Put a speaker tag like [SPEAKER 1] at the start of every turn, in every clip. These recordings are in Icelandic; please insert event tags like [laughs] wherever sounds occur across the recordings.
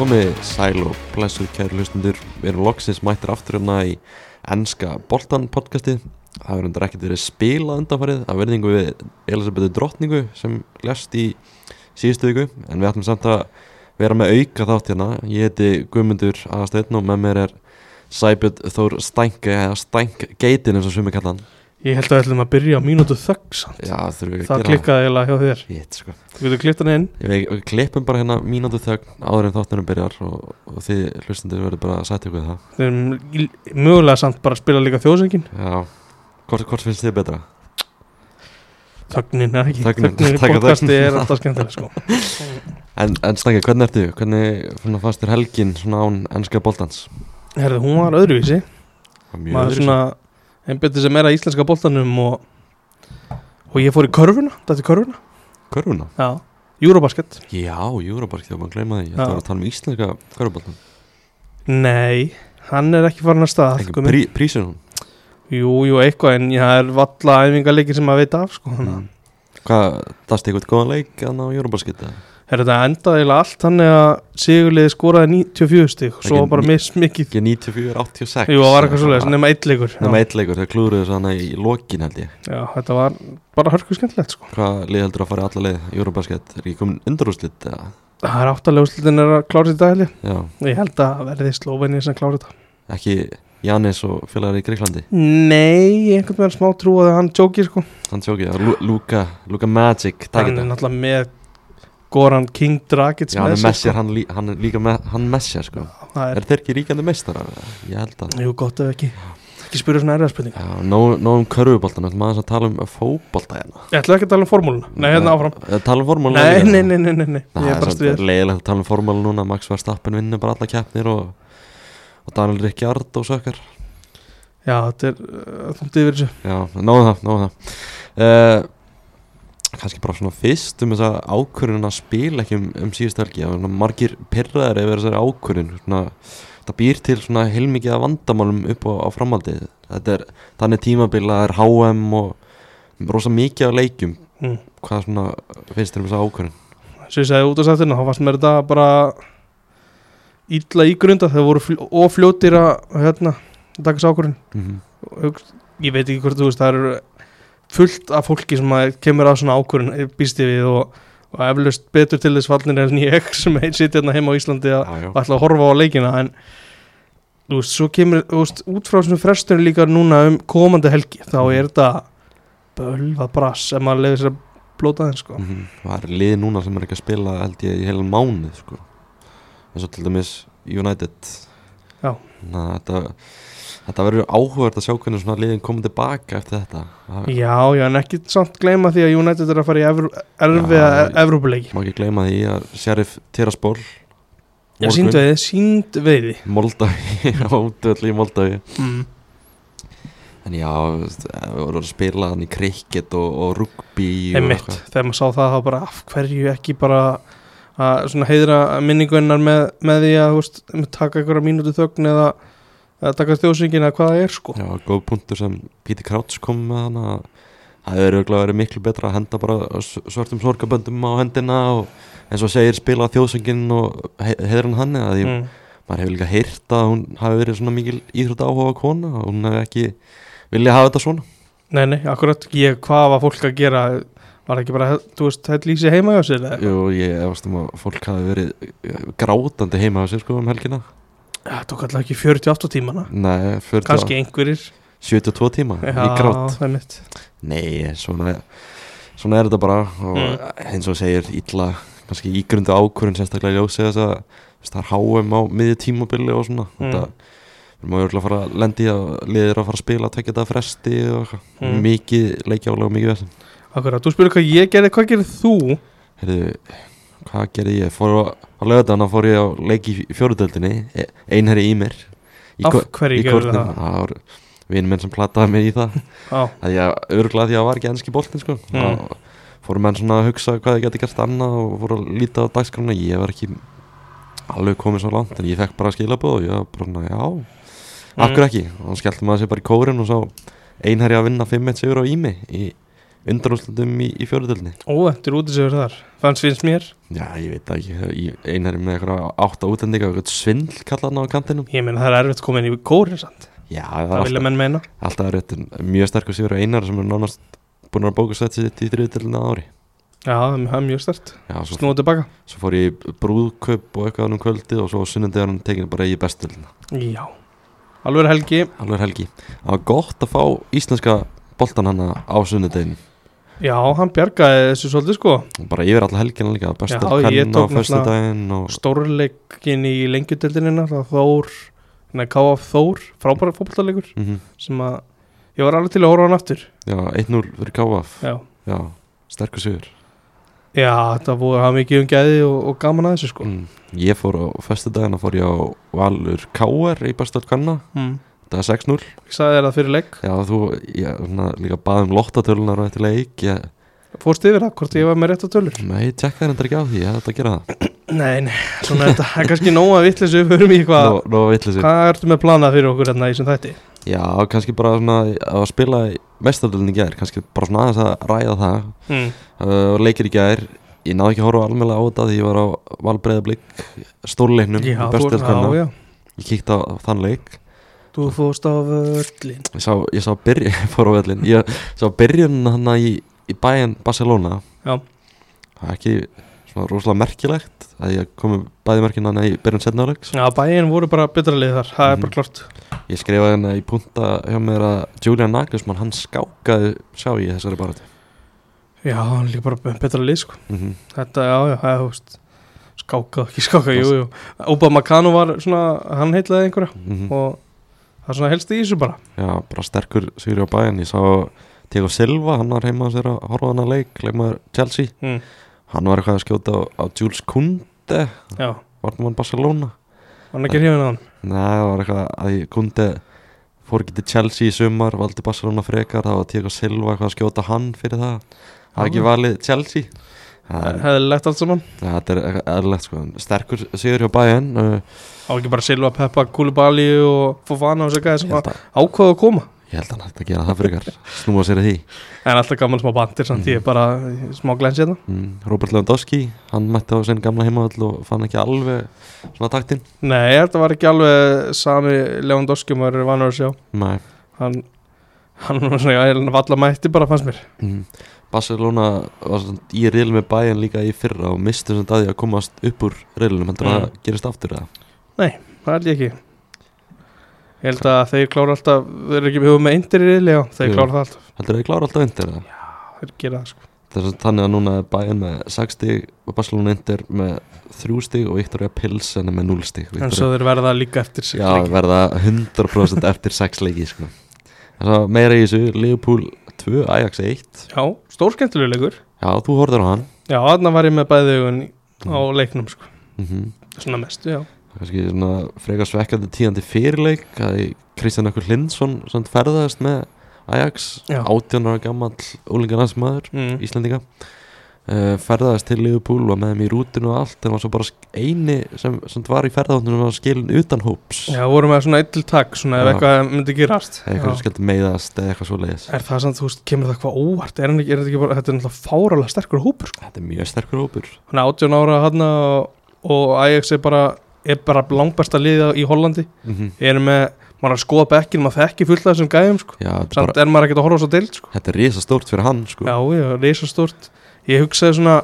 [SPEAKER 1] komið sæl og blessuð kæru hlustundur Við erum loksins mættir aftur hérna í ennska Boltan podcasti Það verður undir ekkert verið spilað undanfarið að verðingu við Elisabethu Drottningu sem lest í síðustu viku en við ætlum samt að vera með auka þátt hérna. Ég heiti Guðmundur Aðasteinn og með mér er Sæbjörn Þór Stænke eða Stænkgeitin eins og sumi kalla hann
[SPEAKER 2] Ég held að við ætlum að byrja á mínútu þögg.
[SPEAKER 1] Já, þurfum við að
[SPEAKER 2] Það
[SPEAKER 1] gera
[SPEAKER 2] klikkaði eiginlega hjá þér
[SPEAKER 1] Shit, sko.
[SPEAKER 2] Þú getur klipt hann inn
[SPEAKER 1] veit, við klippum bara hérna mínútu þögn áður en þáttunum byrjar og, og þið hlustundur verður bara að setja ykkur við það
[SPEAKER 2] Við erum mögulega samt bara að spila líka þjóðsöngin
[SPEAKER 1] Já, hvort, hvort finnst þið betra?
[SPEAKER 2] Þögnin er ekki
[SPEAKER 1] Þögnin,
[SPEAKER 2] Þögnin í podcasti er alltaf skemmtileg sko. [laughs]
[SPEAKER 1] En, en Stangi, hvernig ertu? Hvernig fannst þér helgin svona án ennska boltans?
[SPEAKER 2] Herðu, hún var öðruvísi
[SPEAKER 1] Mjög
[SPEAKER 2] Maður svona einbjöndi sem er að íslenska boltanum og, og ég fór í körfuna Þetta er körfuna
[SPEAKER 1] Körfuna?
[SPEAKER 2] Já Eurobasket
[SPEAKER 1] Já, Júrabark, þegar maður gleyma því Ég
[SPEAKER 2] Já.
[SPEAKER 1] ætla að tala um íslenska körfuboltan
[SPEAKER 2] Nei, hann er ekki farin að stað
[SPEAKER 1] Ekki
[SPEAKER 2] Gummi.
[SPEAKER 1] prí, prísir hún
[SPEAKER 2] Jú, jú, eitthvað en það er valla æfingarleikir sem maður veit af sko. mm.
[SPEAKER 1] Hvað, það stekut góðan leik þannig á Júrabarskita?
[SPEAKER 2] Er þetta endaði allt þannig að Sigurliði skoraði 94 stig og svo bara
[SPEAKER 1] ní-
[SPEAKER 2] mismikið
[SPEAKER 1] Ekki 94, 86
[SPEAKER 2] Jú, það var eitthvað svoleiðis, nema eitt leikur
[SPEAKER 1] Nefna
[SPEAKER 2] Já,
[SPEAKER 1] eitt leikur, þegar klúruðu hana í lokin held ég
[SPEAKER 2] Já, þetta var bara hörku skemmtilegt sko.
[SPEAKER 1] Hvað lið heldur að fara alla leið Júrabasket? Er ekki komin undarúslit? eða?
[SPEAKER 2] Það er áttalega úrslitin er að klára þetta heli
[SPEAKER 1] Já,
[SPEAKER 2] Ég held að verði Slóvenið sem klára þetta
[SPEAKER 1] ekki Janis og félagar í Greiklandi
[SPEAKER 2] Nei, einhvern veginn smá trú að hann jókir sko.
[SPEAKER 1] Hann sjókið, Luka, Luka Magic
[SPEAKER 2] Goran King Dragic
[SPEAKER 1] Já, hann
[SPEAKER 2] sér,
[SPEAKER 1] messjar, hann, lí, hann líka með, hann messjar sko.
[SPEAKER 2] Það er,
[SPEAKER 1] Er þeir ekki ríkjandi meistarar? Ég held að
[SPEAKER 2] jú, gott ef ekki. Ekki spyrja svona erða spurning
[SPEAKER 1] Já, nóg um körfuboltan, ætlum að tala um fótbolta hérna.
[SPEAKER 2] Ég ætla ekki að tala um formúluna. Nei, hérna áfram.
[SPEAKER 1] Eh, Tala um formúluna
[SPEAKER 2] Nei, nei, nei, nei, nei, nei. Ég er bara stuðið
[SPEAKER 1] leiðilegt að tala um formúla núna. Max Verstappen vinnur bara alla keppnir og, og Daniel Ricciardo sökkar.
[SPEAKER 2] Já, þetta er uh, þúndið yfir þessu.
[SPEAKER 1] Já, nóðu það, nóðu það. Uh, Kannski bara svona fyrst um þessa ákvörðun að spila ekki um, um síðust helgi. Margir pirraðir yfir þessari ákvörðun. Svona, Það býr til svona heilmikið af vandamálum upp á, á framhaldið Þetta er þannig tímabil að það er HM og rosa mikið af leikjum.
[SPEAKER 2] Mm.
[SPEAKER 1] Hvað svona finnst þér um þessa ákvörðun?
[SPEAKER 2] Svo ég sagði út á sættina, þá fannst mér þetta bara illa ígrunda þegar voru fl ofljótir að hérna, taka sákurinn
[SPEAKER 1] Mm
[SPEAKER 2] ég veit ekki hvort þú veist, það eru fullt af fólki sem kemur á svona ákvörðin býst ég við og, og eflaust betur til þess fallin en ég [laughs] sem heit sitt hérna heima á Íslandi að ætla að horfa á leikina. En þú veist, svo kemur þú veist, út frá svona frestunni líka núna um komandi helgi, þá er þetta bölvað brass sem að leiði sér að blóta þeim sko.
[SPEAKER 1] Mm Það er lið núna sem er ekki að spila held ég í heilan mánuð sko. eins og til dæmis United.
[SPEAKER 2] Já.
[SPEAKER 1] Að þetta Þetta verður áhugavert að sjá hvernig svona liðin komið tilbaka eftir þetta.
[SPEAKER 2] Já, já, en ekki samt gleyma því að United er að fara í erfiða Evrópuleiki.
[SPEAKER 1] Má ekki gleyma því að Sheriff Tiraspol
[SPEAKER 2] Já, sínd veiði, sínd veiði
[SPEAKER 1] Moldavi, [laughs] í Moldavi
[SPEAKER 2] mm.
[SPEAKER 1] En já, veist, við vorum að spila hann í cricket og, og rugby og
[SPEAKER 2] Einmitt, þegar maður sá það þá bara af hverju ekki bara að heiðra minningunnar með, með því að veist, taka einhverja mínútu þögn eða, eða taka þjóðsingin eða hvað það er sko.
[SPEAKER 1] Já, góð punktur sem Píti Krauts kom með hann að það hefur auðvitað verið miklu betra að henda bara s- svörtum sorgaböndum á hendina og eins og segir spila þjóðsöngin og he heiður hann hann eða því
[SPEAKER 2] mm.
[SPEAKER 1] maður hefur líka heyrt að hún hafi verið svona mikil íþrótt áhuga kona og hún hefur ekki viljað hafa þetta svona.
[SPEAKER 2] Nei, nei, akkurat, ég, hvað var fólk að gera? Var ekki bara, þú veist, þetta lýsi heima hjá sér eða?
[SPEAKER 1] Jú, ég efast um að fólk hafi verið eh, grátandi heima á sér sko um helgina
[SPEAKER 2] Það tók alltaf ekki 48 tímana
[SPEAKER 1] Nei, 40,
[SPEAKER 2] kannski einhverjir
[SPEAKER 1] 72 tíma í grát
[SPEAKER 2] það er mitt
[SPEAKER 1] Nei, svona, svona er þetta bara og
[SPEAKER 2] Mm.
[SPEAKER 1] eins og segir illa kannski ígrundu ákvörðin sérstaklega ljósi þess að þú veist, það er háum á miðju tímabili og svona
[SPEAKER 2] Mm.
[SPEAKER 1] þetta við erum að fara að lendi að liðir að fara að spila að tekja þetta fresti og eitthvað.
[SPEAKER 2] Mm.
[SPEAKER 1] mikið leikjálega og mikið vesinn
[SPEAKER 2] Akkurat, þú spyrir hvað ég gerði, hvað gerði þú?
[SPEAKER 1] Heyrðu, hvað gerði ég? Fór á, á lögadana fór ég á leik í fjóruðöldinni einherri í mér í,
[SPEAKER 2] Af hverju
[SPEAKER 1] kortinu.
[SPEAKER 2] það?
[SPEAKER 1] það var vinur minn sem plattaði mig í það
[SPEAKER 2] Já,
[SPEAKER 1] að ég því að það var ekki ennski boltin sko.
[SPEAKER 2] Mm.
[SPEAKER 1] fóru menn svona að hugsa hvað þið geti gert annað og fóru að líta á dagskrana ég var ekki alveg komið svo langt en ég fekk bara skilabóð og ég var bara svona, já,
[SPEAKER 2] Mm.
[SPEAKER 1] akkur ekki og þá skellti maður sér bara í kórin og sá einherri að vinna 5-1 sigur á Ími í, undanúslandum í, í fjóruðölni
[SPEAKER 2] óventur út í sigur þar fannst finnst mér,
[SPEAKER 1] Já, ég veit ekki, ég einar með eitthvað átta útlendinga og eitthvað svindl kallaðan á kantinum.
[SPEAKER 2] Ég meina það er erfitt að koma inn í kórin samt,
[SPEAKER 1] Já, það er
[SPEAKER 2] það vilja menn meina.
[SPEAKER 1] alltaf erfitt en mjög sterkur sigur á einar sem er nánast búin að bóka sett sitt í þriðutöldina ári.
[SPEAKER 2] Já, það er- er mjög stert, snúið tilbaka.
[SPEAKER 1] svo fór ég brúðkaup og eitthvað um kvöldið og svo sunnundið hann tekin bara í bestöldina
[SPEAKER 2] já, alveg er helgi.
[SPEAKER 1] Það var gott að fá íslenska boltan hana á sunnudegin
[SPEAKER 2] já, hann bjargaði þessu svolítið sko
[SPEAKER 1] bara yfir alla helgina líka
[SPEAKER 2] ég
[SPEAKER 1] henn á
[SPEAKER 2] náttúrulega
[SPEAKER 1] daginn og
[SPEAKER 2] stórleikin í lengjudeldinina það Þór, nei K.F. Þór frábæra fótballtalegur
[SPEAKER 1] mm
[SPEAKER 2] sem að ég var alveg til að horfa hann aftur
[SPEAKER 1] Já, 1-0 fyrir KF
[SPEAKER 2] já,
[SPEAKER 1] Já, sterkur sigur
[SPEAKER 2] já þetta búið að mikið um gæði og, og gaman að þessu sko
[SPEAKER 1] mm. Ég fór á föstu dagina fór ég á Valur KR í bestöld kanna
[SPEAKER 2] mm.
[SPEAKER 1] Það er 6-0
[SPEAKER 2] ég sagði þér það fyrir leik,
[SPEAKER 1] Já, þú, ég svona, líka baðum lottatölunar á þetta leik ég,
[SPEAKER 2] fórst yfir það hvort ég var með rétt á tölur?
[SPEAKER 1] Nei, ég tekka þér endur ekki á því, ég þetta að gera það. [clears throat]
[SPEAKER 2] Nei, nei, svona þetta það er kannski nóg að vittlis við höfum í hvað hvað ertu með planað fyrir okkur hérna í sem þætti?
[SPEAKER 1] Já, kannski bara svona að spila í gær, kannski bara svona aðeins að ræða það.
[SPEAKER 2] Mm.
[SPEAKER 1] uh, leikir í gær, ég náði ekki að horfa almennilega á þetta því ég var á valbreiðablík stórleiknum
[SPEAKER 2] já,
[SPEAKER 1] í
[SPEAKER 2] já,
[SPEAKER 1] ég kíkti á þann leik
[SPEAKER 2] þú fórst á völlin
[SPEAKER 1] ég sá, ég sá byrjun, [laughs] ég fór á vellin ég sá byrjun hann í, í bæjan Barcelona.
[SPEAKER 2] Já.
[SPEAKER 1] það er ekki svona rosalega merkilegt að ég komi bæði merkin hann í byrjun setnáleiks
[SPEAKER 2] já, bæinn voru bara betra lið þar. Það er
[SPEAKER 1] Mhm.
[SPEAKER 2] bara klart
[SPEAKER 1] ég skrifaði hann í punta hjá mér að Julian Nagelsmann hann skákaði sjá ég þessari barati
[SPEAKER 2] já, hann líka bara betra lið sko.
[SPEAKER 1] Mm -hmm.
[SPEAKER 2] Þetta, já, já, það er, þú veist Skáka, ekki skáka, jú, jú. Obama Kanu var svona, hann heitlaði einhverja.
[SPEAKER 1] Mhm.
[SPEAKER 2] Og það er svona helst í þessu bara.
[SPEAKER 1] Já, bara sterkur sigur á bæjan Ég sá Diego Silva, hann var heima á sér að horfa á hana leik, leikmaður Chelsea.
[SPEAKER 2] Mm.
[SPEAKER 1] Hann var eitthvað að skjóta á, á Jules Kunde Varnum hann Barcelona?
[SPEAKER 2] Hann er ekki hrifin að hann
[SPEAKER 1] Nei, það var eitthvað að Kunde fór ekki til Chelsea í sumar valdi Barcelona frekar, það var Diego Silva eitthvað að skjóta hann fyrir það. Það var ekki
[SPEAKER 2] Já.
[SPEAKER 1] valið Chelsea Það er-
[SPEAKER 2] Hefði legt allt saman.
[SPEAKER 1] Þetta er eitthvað eðlilegt sko. Sterkur sigur hjá uh,
[SPEAKER 2] Á ekki bara Silva, Peppa, Koulibaly og Fofana og þessi gæði sem ákvaða að koma?
[SPEAKER 1] Ég held að hann hætti að gera það frekar Snúa sér að því.
[SPEAKER 2] En alltaf gaman smá bandir samt
[SPEAKER 1] Mhm.
[SPEAKER 2] ég er bara smá glens hérna.
[SPEAKER 1] Mm, Robert Lewandowski, hann mætti á sinn gamla heimavall og fann ekki alveg svona taktinn.
[SPEAKER 2] Nei, þetta var ekki alveg sami Lewandowski maður er vanur að sjá.
[SPEAKER 1] Nei.
[SPEAKER 2] Hann, hann var svona, já, hann valla mætti bara fannst mér.
[SPEAKER 1] Mm. Barcelona var í riðl með bæjan líka í fyrra og misti svona daði að komast upp úr riðlunum heldur mm. að
[SPEAKER 2] Mm.
[SPEAKER 1] það gerist aftur eða
[SPEAKER 2] Það held ég ekki Ég held að þeir klára alltaf Þeir eru ekki með eindir í riðli, já Þeir
[SPEAKER 1] Jú.
[SPEAKER 2] klára það alltaf
[SPEAKER 1] heldur þið klára alltaf undir eða
[SPEAKER 2] Þeir gera það sko
[SPEAKER 1] Það svona þannig að núna er bæjan með 6 stig og Barcelona undir með 3 stig og Victoria Pilsen er með 0 stig
[SPEAKER 2] En svo þeir verða líka eftir sig
[SPEAKER 1] Já, verða 100% eftir 6 leiki sko. Það meira í þessu Liverpool 2, Ajax 1
[SPEAKER 2] Já, stór skemmtilega leikur.
[SPEAKER 1] Já, þú horfður á hann.
[SPEAKER 2] Já, þarna var ég með bæði augun á leiknum sko.
[SPEAKER 1] Mm
[SPEAKER 2] Svona mestu, já.
[SPEAKER 1] Kannski svona frekar svekkjandi tíðandi fyrirleik að Kristján Akkur Lindsson samt ferðaðist með Ajax
[SPEAKER 2] Já.
[SPEAKER 1] 18 ára gammal úlingarnarsmaður
[SPEAKER 2] mm.
[SPEAKER 1] Íslandinga uh, ferðaðist til Liverpool og með þeim í rútinu og allt en var svo bara eini sem, sem var í ferðaðundinu var skilin utan hóps
[SPEAKER 2] Já, vorum með svona eittil takk Svona ef
[SPEAKER 1] Já.
[SPEAKER 2] eitthvað myndi gerast
[SPEAKER 1] eitthvað
[SPEAKER 2] Já.
[SPEAKER 1] skildi meiðast eða eitthvað svo leiðis
[SPEAKER 2] Er það samt, þú veist, kemur það eitthvað óvart Er, er þetta ekki bara, þetta er náttúrulega fáralega sterkur hópur sko.
[SPEAKER 1] Þetta er mjög sterkur hópur
[SPEAKER 2] Hann er 18 ára hann og, og Ajax er bara er bara langbæsta liða í Hollandi
[SPEAKER 1] mm -hmm.
[SPEAKER 2] er með, maður að skoða bekkin maður þekki fullt af þessum gæðum sko. Samt
[SPEAKER 1] bara,
[SPEAKER 2] er maður ekkert að horfa svo deilt sko.
[SPEAKER 1] þetta er risa stórt fyrir hann sko.
[SPEAKER 2] Já, já, reysa stort Ég hugsaði svona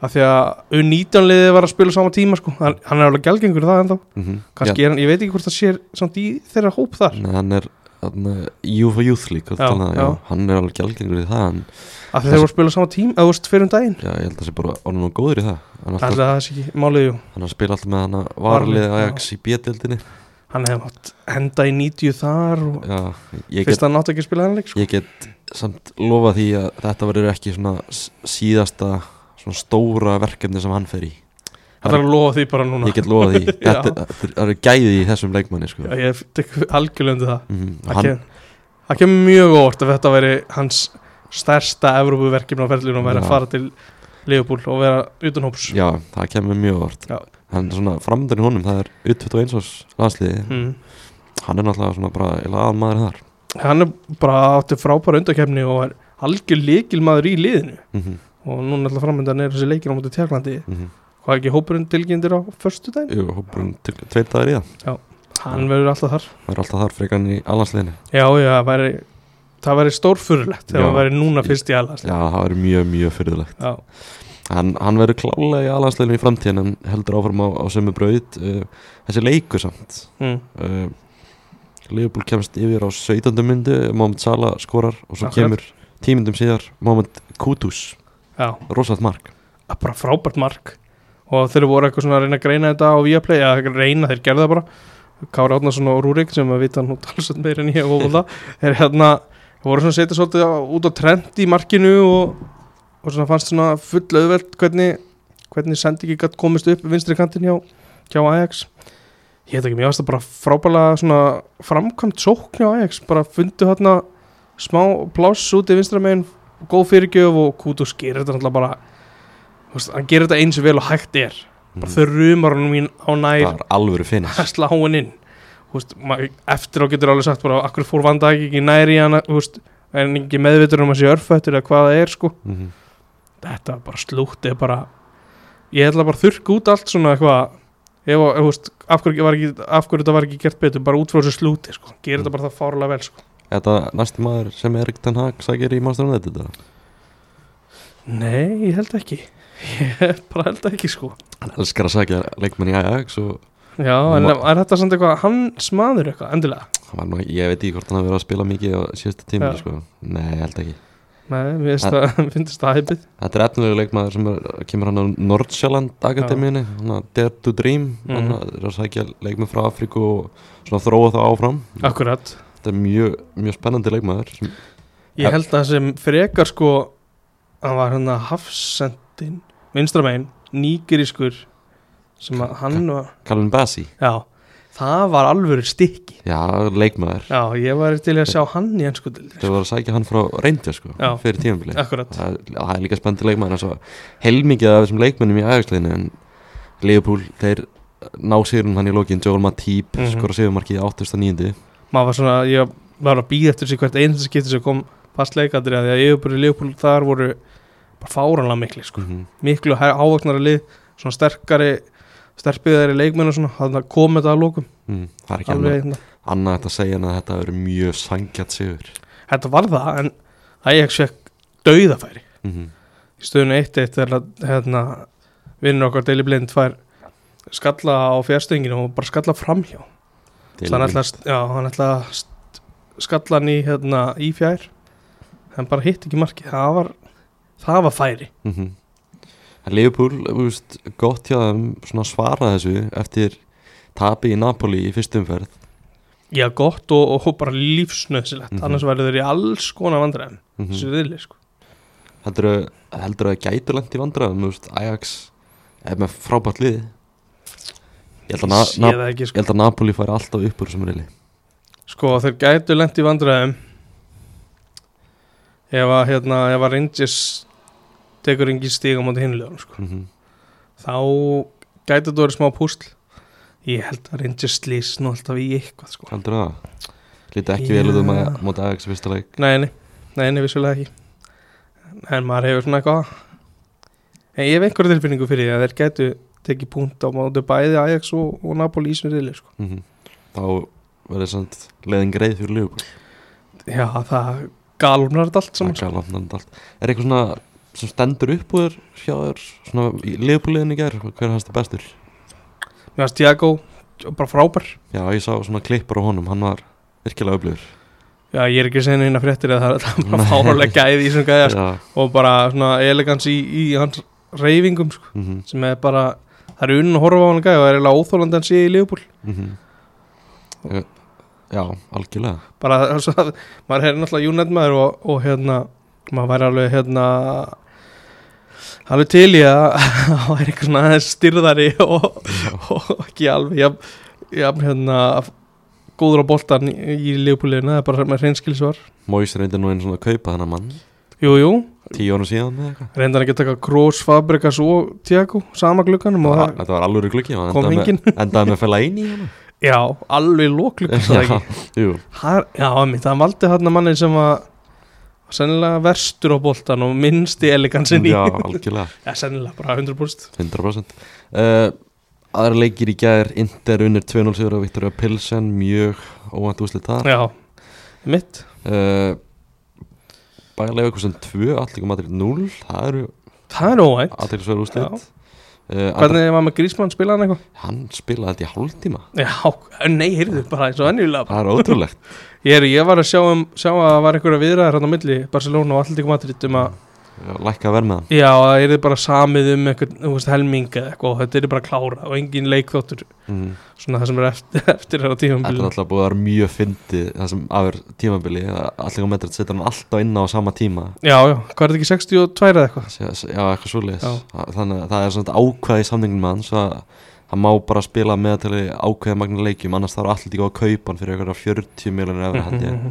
[SPEAKER 2] að því að U19 liðið var að spila á sama tíma sko. hann, hann er alveg gælgengur það ennþá.
[SPEAKER 1] Mm
[SPEAKER 2] kannski er hann, ég veit ekki hvort það sér samt í þeirra hóp þar.
[SPEAKER 1] Nei, hann er
[SPEAKER 2] Já,
[SPEAKER 1] já,
[SPEAKER 2] já.
[SPEAKER 1] hann er alveg gjaldgengur í það hann,
[SPEAKER 2] að þeir voru að spila á sama tíma, eða fyrir um daginn.
[SPEAKER 1] Já, ég held að það sé bara orðin og góður í það. Er alltaf,
[SPEAKER 2] er það sé ekki málið, jú.
[SPEAKER 1] Hann að spila alltaf með hann
[SPEAKER 2] Varlið,
[SPEAKER 1] varlið
[SPEAKER 2] já.
[SPEAKER 1] Ajax í B-dildinni
[SPEAKER 2] Hann hefði henda í 90 þar og
[SPEAKER 1] já,
[SPEAKER 2] fyrst að nátt ekki að spila hann
[SPEAKER 1] samt lofa því að þetta verður ekki svona síðasta svona stóra verkefni sem hann fer í.
[SPEAKER 2] Það er að lofa því bara núna.
[SPEAKER 1] Ég get lofa því. [laughs] Þetta, það eru gæði í þessum leikmanni sko.
[SPEAKER 2] Já, Ég tek algjörlega undir það.
[SPEAKER 1] Mm,
[SPEAKER 2] Það
[SPEAKER 1] hann,
[SPEAKER 2] kem- Það kemur mjög óvart ef þetta veri hans stærsta Evrópuverkefni á ferðlunum væri
[SPEAKER 1] Já.
[SPEAKER 2] að fara til Leopold og vera utan hóps.
[SPEAKER 1] Já, það kemur mjög vart
[SPEAKER 2] Já.
[SPEAKER 1] hann er svona framöndan í honum það er U21 árs landsliði
[SPEAKER 2] mm.
[SPEAKER 1] hann er náttúrulega svona bara aðmaður þar
[SPEAKER 2] Hann er bara átti frábæra undakefni og er algjör líkilmaður í liðinu.
[SPEAKER 1] Mhm,
[SPEAKER 2] og núna alltaf framöndan er þessi leikir á móti tjárlandi
[SPEAKER 1] mhm.
[SPEAKER 2] hvað er ekki hópurinn tilgjendir á förstu daginn
[SPEAKER 1] Jú, hópurinn til tveir dagar í það.
[SPEAKER 2] Hann verður alltaf þar.
[SPEAKER 1] Það er alltaf þar frekan í allansliðinu
[SPEAKER 2] já, já, það væri, það væri stórfurulegt þegar
[SPEAKER 1] Já.
[SPEAKER 2] hann væri núna fyrst í allas
[SPEAKER 1] Já, það verður mjög, mjög fyrirlegt
[SPEAKER 2] já,
[SPEAKER 1] Hann, hann verður klálega í allansliðinu í framtíðin en heldur áfram á, á sömu braut uh, Þessi leikur samt.
[SPEAKER 2] Mm,
[SPEAKER 1] uh, Liverpool kemst yfir á 17. myndu Mohamed Salah skorar og svo
[SPEAKER 2] Akkurat.
[SPEAKER 1] kemur tímyndum síðar Mohamed
[SPEAKER 2] já,
[SPEAKER 1] Rósalt mark.
[SPEAKER 2] Bara frábært mark. Og þeir voru eitthvað svona að reyna að greina þetta á Viaplay, eða reyna, þeir gerðu það bara. Kári Átnarsson og Rúrik sem að vita nú talsveit meira en ég og [laughs] það er hérna, voru svona að setja svolítið út á trend í markinu og, og svona fannst svona full auðvelt hvernig, hvernig ekki gætt komist upp vinstri kantin hjá, hjá Ajax ég veit ekki, mér varst það bara frábælega svona framkvæmt sókn hjá Ajax. Bara fundu hérna smá pláss út í vinstra megin góð fyrirgjöf og Kutus gerir þetta náttúrulega bara veist, hann gerir þetta eins og vel og hægt er. Bara
[SPEAKER 1] Mhm.
[SPEAKER 2] þau rumar hann mín á nær
[SPEAKER 1] Það alvöru finnis
[SPEAKER 2] að slá hann inn. Veist, ma- eftir á getur alveg sagt bara akkur fór vanda ekki hann veist, er hann ekki meðvitur um að sé örfættur eða hvað það er sko.
[SPEAKER 1] Mhm.
[SPEAKER 2] þetta var bara slútt er bara, ég ætla bara að þurrka út allt svona eitthvað ef, ef, veist, af, hverju var þetta var ekki gert betur bara út frá þessu slúti sko. gerir
[SPEAKER 1] Mm.
[SPEAKER 2] þetta bara það fárlega vel sko.
[SPEAKER 1] Þetta næsti maður sem Erik Ten Hag sækir í Master United eða?
[SPEAKER 2] nei, ég held ekki [laughs] ég bara held ekki sko
[SPEAKER 1] Hann elskar að sækja leikmenn í Ajax og
[SPEAKER 2] já, en
[SPEAKER 1] Ma-
[SPEAKER 2] er þetta samt eitthvað hans maður eitthvað, endilega
[SPEAKER 1] hann var nú, ég veit ekki hvort hann hafi verið að spila mikið á síðasta tímur
[SPEAKER 2] Já.
[SPEAKER 1] sko. Nei, ég held ekki
[SPEAKER 2] nei, mér finnst það, það [laughs] hæpið
[SPEAKER 1] Þetta er efnilegu leikmaður sem er, kemur hann á Nordsjælland Akademíunni, Dare to Dream
[SPEAKER 2] Mhm.
[SPEAKER 1] hann er að sækja leikmenn frá Afríku og þróa það áfram.
[SPEAKER 2] Akkurat.
[SPEAKER 1] Þetta er mjög, mjög spennandi leikmaður sem,
[SPEAKER 2] Ég held að sem frekar sko hann var hann að hafsendin vinstramegin, nýgerískur sem að hann var
[SPEAKER 1] Calvin Bassi
[SPEAKER 2] já, það var alvöru stykki
[SPEAKER 1] Já, leikmaður
[SPEAKER 2] já, ég var til að sjá hann í ennsku
[SPEAKER 1] Þau voru að sækja hann frá Rangers sko,
[SPEAKER 2] Já.
[SPEAKER 1] fyrir
[SPEAKER 2] akkurat,
[SPEAKER 1] það, það er líka spennandi leikmaður heilmikið af þessum leikmennum í Ajax-liðinu en Liverpool, þeir ná sérun hann í lokin, Joel Matip mm. -hmm. skora sigumarkið í 89.
[SPEAKER 2] maður var svona ég var að býða eftir sig hvert einasta skipti sem kom fast leikandri að því að yfirbúri Leopold þar voru bara fáranlega mikli sko.
[SPEAKER 1] Mm
[SPEAKER 2] miklu ávöknara lið svona sterkari sterkbyðari leikmenn og svona þannig að koma þetta að lókum
[SPEAKER 1] mm, það er ekki
[SPEAKER 2] alveg
[SPEAKER 1] annað,
[SPEAKER 2] hérna.
[SPEAKER 1] annað þetta að segja en að þetta verður mjög sangjart sigur.
[SPEAKER 2] Þetta var það en Ajax fekk dauðafæri.
[SPEAKER 1] Mm -hmm.
[SPEAKER 2] í stöðunni 1-1 þegar að, hérna, vinnur okkar Daily Blind fær skalla á fjárstönginu og bara skalla framhjá. Ætla, að- skalla hann í, hérna, í fjær hann bara hitt ekki markið. Það var, það var færi.
[SPEAKER 1] Mm -hmm. Liverpool, þú veist, gott hjá þeim svara þessu eftir tapi í Napoli í fyrstum umferð
[SPEAKER 2] já gott og, og bara lífsnöðsilegt
[SPEAKER 1] Mhm.
[SPEAKER 2] annars væri þeir í alls konar vandræðum
[SPEAKER 1] mm
[SPEAKER 2] þessu
[SPEAKER 1] -hmm.
[SPEAKER 2] viðli sko.
[SPEAKER 1] heldur að gætu lent í vandræðum, veist, Ajax er með frábært lið ég held að,
[SPEAKER 2] sé
[SPEAKER 1] na,
[SPEAKER 2] það ekki
[SPEAKER 1] ég
[SPEAKER 2] sko.
[SPEAKER 1] held að Napoli færi alltaf upp úr þessum reyli
[SPEAKER 2] sko þeir gætu lent í vandræðum ef að hérna, ef að Rangers tekur engin stíg á móti hinlegarum sko.
[SPEAKER 1] mm -hmm.
[SPEAKER 2] þá gæti þetta verið smá púsl ég held að Rangers slís nú alltaf í eitthvað sko.
[SPEAKER 1] heldur það lítið ekki vel út um að móta Ajax í fyrsta leik
[SPEAKER 2] nei, nei, nei, nei, vissulega ekki en maður hefur svona eitthvað en ég hef einhverja tilfinningu fyrir því að þeir gætu tekið punkt á móti bæði Ajax og, og Napoli í sem riðli sko.
[SPEAKER 1] mm -hmm. þá verður samt leiðin greið fyrir Liverpool
[SPEAKER 2] já, það þetta allt saman
[SPEAKER 1] Það er galopnandi allt. er eitthvað svona sem stendur upp úr hjá þér svona í Liverpool-liðin í gær hver er hans það bestur?
[SPEAKER 2] mér finnst Tiago bara frábær
[SPEAKER 1] Já, ég sá svona klippur á honum, hann var virkilega öflugur
[SPEAKER 2] Já, ég er ekki að segja neina fréttir að það er bara
[SPEAKER 1] Nei.
[SPEAKER 2] fárálega gæði í þessum gæða sko. Og bara svona elegans í, í hans reyfingum sko,
[SPEAKER 1] mm
[SPEAKER 2] sem er bara það er unn að horfa á hann gæða og það er eiginlega óþólandi sé í Leopold
[SPEAKER 1] -hmm. Já, algjörlega
[SPEAKER 2] bara [laughs] þess að maður er náttúrulega United maður og, og hérna maður væri alveg hérna alveg til í að [laughs] það væri eitthvað svona styrðari og, og ekki alveg jafn, jafn hérna góður á boltan í, Leopoldinu það er bara með hreinskilsvar.
[SPEAKER 1] Mois reyndi nú einu svona að kaupa þennan mann.
[SPEAKER 2] Jú, jú,
[SPEAKER 1] Tíu árum síðan með eitthvað.
[SPEAKER 2] Reyndan ekki að taka Kroos, Fabregas og Tiago sama glugganum og það
[SPEAKER 1] Þetta var alveg gluggi
[SPEAKER 2] kom
[SPEAKER 1] endaði með,
[SPEAKER 2] enginn.
[SPEAKER 1] endaði með fæla eini í hana
[SPEAKER 2] Já, alveg lókluggan
[SPEAKER 1] Já, jú.
[SPEAKER 2] Já, einmitt, það valdi hann mannin sem að sennilega verstur á boltan og minnst í elegansin í
[SPEAKER 1] Já, [laughs] algjörlega.
[SPEAKER 2] Ja, sennilega bara 100%
[SPEAKER 1] 100% uh, Aðra leikir í gær Inter unnir 2-0 sigur á Viktoria Pilsen Mjög óvænt úslit þar.
[SPEAKER 2] Já, mitt
[SPEAKER 1] uh, Bæjarlega eitthvað sem 2 Allikum Madrid 0 Það eru
[SPEAKER 2] það er óvænt.
[SPEAKER 1] aðeinsverð úslit
[SPEAKER 2] Já.
[SPEAKER 1] uh,
[SPEAKER 2] hvernig var með Grísmann spilaðan eitthvað?
[SPEAKER 1] Hann spilaði þetta í hálftíma.
[SPEAKER 2] Já, nei, heyrðu, bara eins og ennjulega
[SPEAKER 1] Það er ótrúlegt [laughs]
[SPEAKER 2] ég, ég var að sjá, um, sjá að það var einhverja viðræðar hann á milli Barcelona og Atletico Madrid um að
[SPEAKER 1] Lækka að verð með hann
[SPEAKER 2] já, það er bara samið um einhvern, þú veist, helming eða eitthvað og þetta er bara klára og engin leikþóttur
[SPEAKER 1] mm.
[SPEAKER 2] svona það sem er eftir, [laughs] eftir þér á
[SPEAKER 1] Þetta er
[SPEAKER 2] tífambili
[SPEAKER 1] alltaf búið að vera mjög fyndið Það sem afur tímabili Allikum Madrid setja hann alltaf inn á sama tíma.
[SPEAKER 2] Já, já, hvað er þetta ekki 62 eða eitthvað?
[SPEAKER 1] Já, eitthvað
[SPEAKER 2] Já.
[SPEAKER 1] Þannig að það er svona ákvæði í samningin með hann Svo að hann má bara spila með til ákveða magna leikjum Annars er allir ekki á að kaupa hann fyrir eitthvað 40 miljonir efra held ég.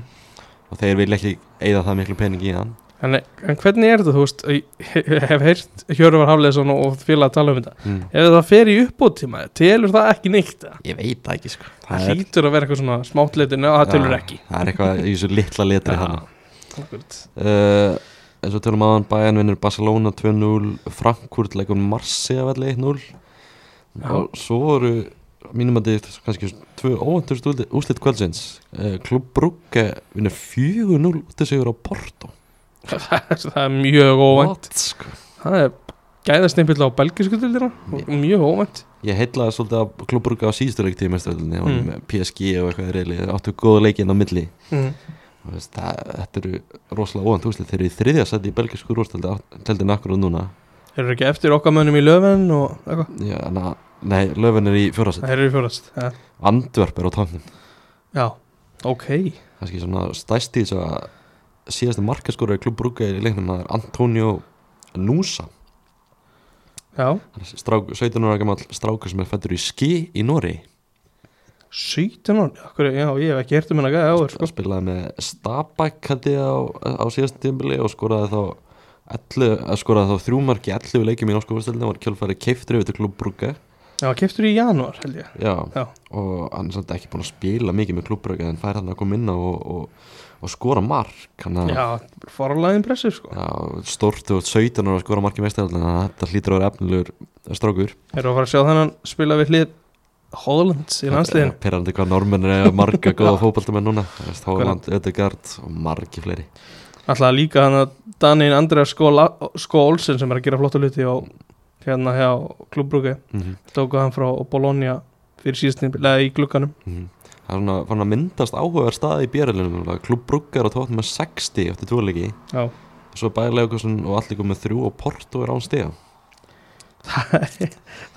[SPEAKER 1] Og þeir vil ekki eigða það miklu pening í hann.
[SPEAKER 2] En, en hvernig er þetta, þú veist ég hef heyrt Hjörvar Hafleðsson og félag að tala um þetta.
[SPEAKER 1] Mm.
[SPEAKER 2] ef það fer í uppbóttíma, telur það ekki neitt?
[SPEAKER 1] Ég veit það ekki sko.
[SPEAKER 2] Það
[SPEAKER 1] er,
[SPEAKER 2] hlýtur að vera eitthvað svona smáttleitin og það telur
[SPEAKER 1] Já,
[SPEAKER 2] ekki.
[SPEAKER 1] Það er eitthvað í þessu litla letri
[SPEAKER 2] Já.
[SPEAKER 1] hann uh, eins og tölum aðan Bayern vinnur Barcelona 2-0 Frankfurt leikur Marseille velli 1-0
[SPEAKER 2] Já.
[SPEAKER 1] og svo voru mínum að þetta kannski tvö óvendurst úslit kvöldsins. Uh, Klub Brugge vinnur 4-0 út af sigur á Porto. [laughs]
[SPEAKER 2] Það er mjög óvænt.
[SPEAKER 1] What, sko?
[SPEAKER 2] það er gæðastimpill á belgisku dildina mjög óvænt.
[SPEAKER 1] Ég heitlaði svolítið að Klub Brugge á síðustu leiktíð mestaröldinni
[SPEAKER 2] Mm.
[SPEAKER 1] PSG og eitthvað reyli áttu góða leikinn á milli.
[SPEAKER 2] Mm.
[SPEAKER 1] Það, þetta eru rosalega óvænt úslit þeir eru í þriðja seti í belgisku rústeldi nakkur og núna
[SPEAKER 2] þeir eru ekki eftir okkar mönnum í löfven og eitthvað?
[SPEAKER 1] Já, na, Nei, löfin er í fjórasett
[SPEAKER 2] þeir eru í fjórast ja.
[SPEAKER 1] Andverp er á tóknin
[SPEAKER 2] já, ok.
[SPEAKER 1] Kannski svona stæsti þess að síðasti markaskóra í klubb Brugge í leiknum það er Antonio Nusa.
[SPEAKER 2] Já,
[SPEAKER 1] Hann er strák, 17 ára gammal strákur sem er fættur í Ski í Nóri
[SPEAKER 2] 17 ára? Já, ég hef ekki hert um hennar gæði áður sko.
[SPEAKER 1] spilaði með Stabæk hætti á, á síðasta tímbili og skoraði þá 11, að skoraði þá þrjúmarki 11 leikjum í norsku úrstöldinu var kjölfæri keiftur yfir til klubb Brugge.
[SPEAKER 2] Já, keftur í janúar held ég.
[SPEAKER 1] Já,
[SPEAKER 2] Já.
[SPEAKER 1] og hann er samt ekki búin að spila mikið með klubb Brugge en fær hann að koma inn á og, og, og skora mark hann að
[SPEAKER 2] já, forlaðin pressur sko.
[SPEAKER 1] Já, stórt og 17 ára að skora marki meistaröldin þannig að þetta hlýtur að vera efnilegur strákur.
[SPEAKER 2] Erum að fara að sjá þennan spila við hlið Hollands í landsliðin
[SPEAKER 1] Perrandi hvað normenn er marga góða [laughs] fótballtamenn núna. Hóland, Ödegard og margi fleiri
[SPEAKER 2] alltaf líka hann að Danin Andreas Sko Olsen sem er að gera flotta hluti á hérna hjá klubbrúki
[SPEAKER 1] mm -hmm.
[SPEAKER 2] tóku hann frá Bologna fyrir síðustin eða í glugganum.
[SPEAKER 1] Það er svona fann að myndast áhugaður staði í björðilinu Klubb Bruggar og tótt með 60 eftir tvoleiki
[SPEAKER 2] já,
[SPEAKER 1] Svo bæði Leikursson og allir komið þrjú og Porto er án stiga.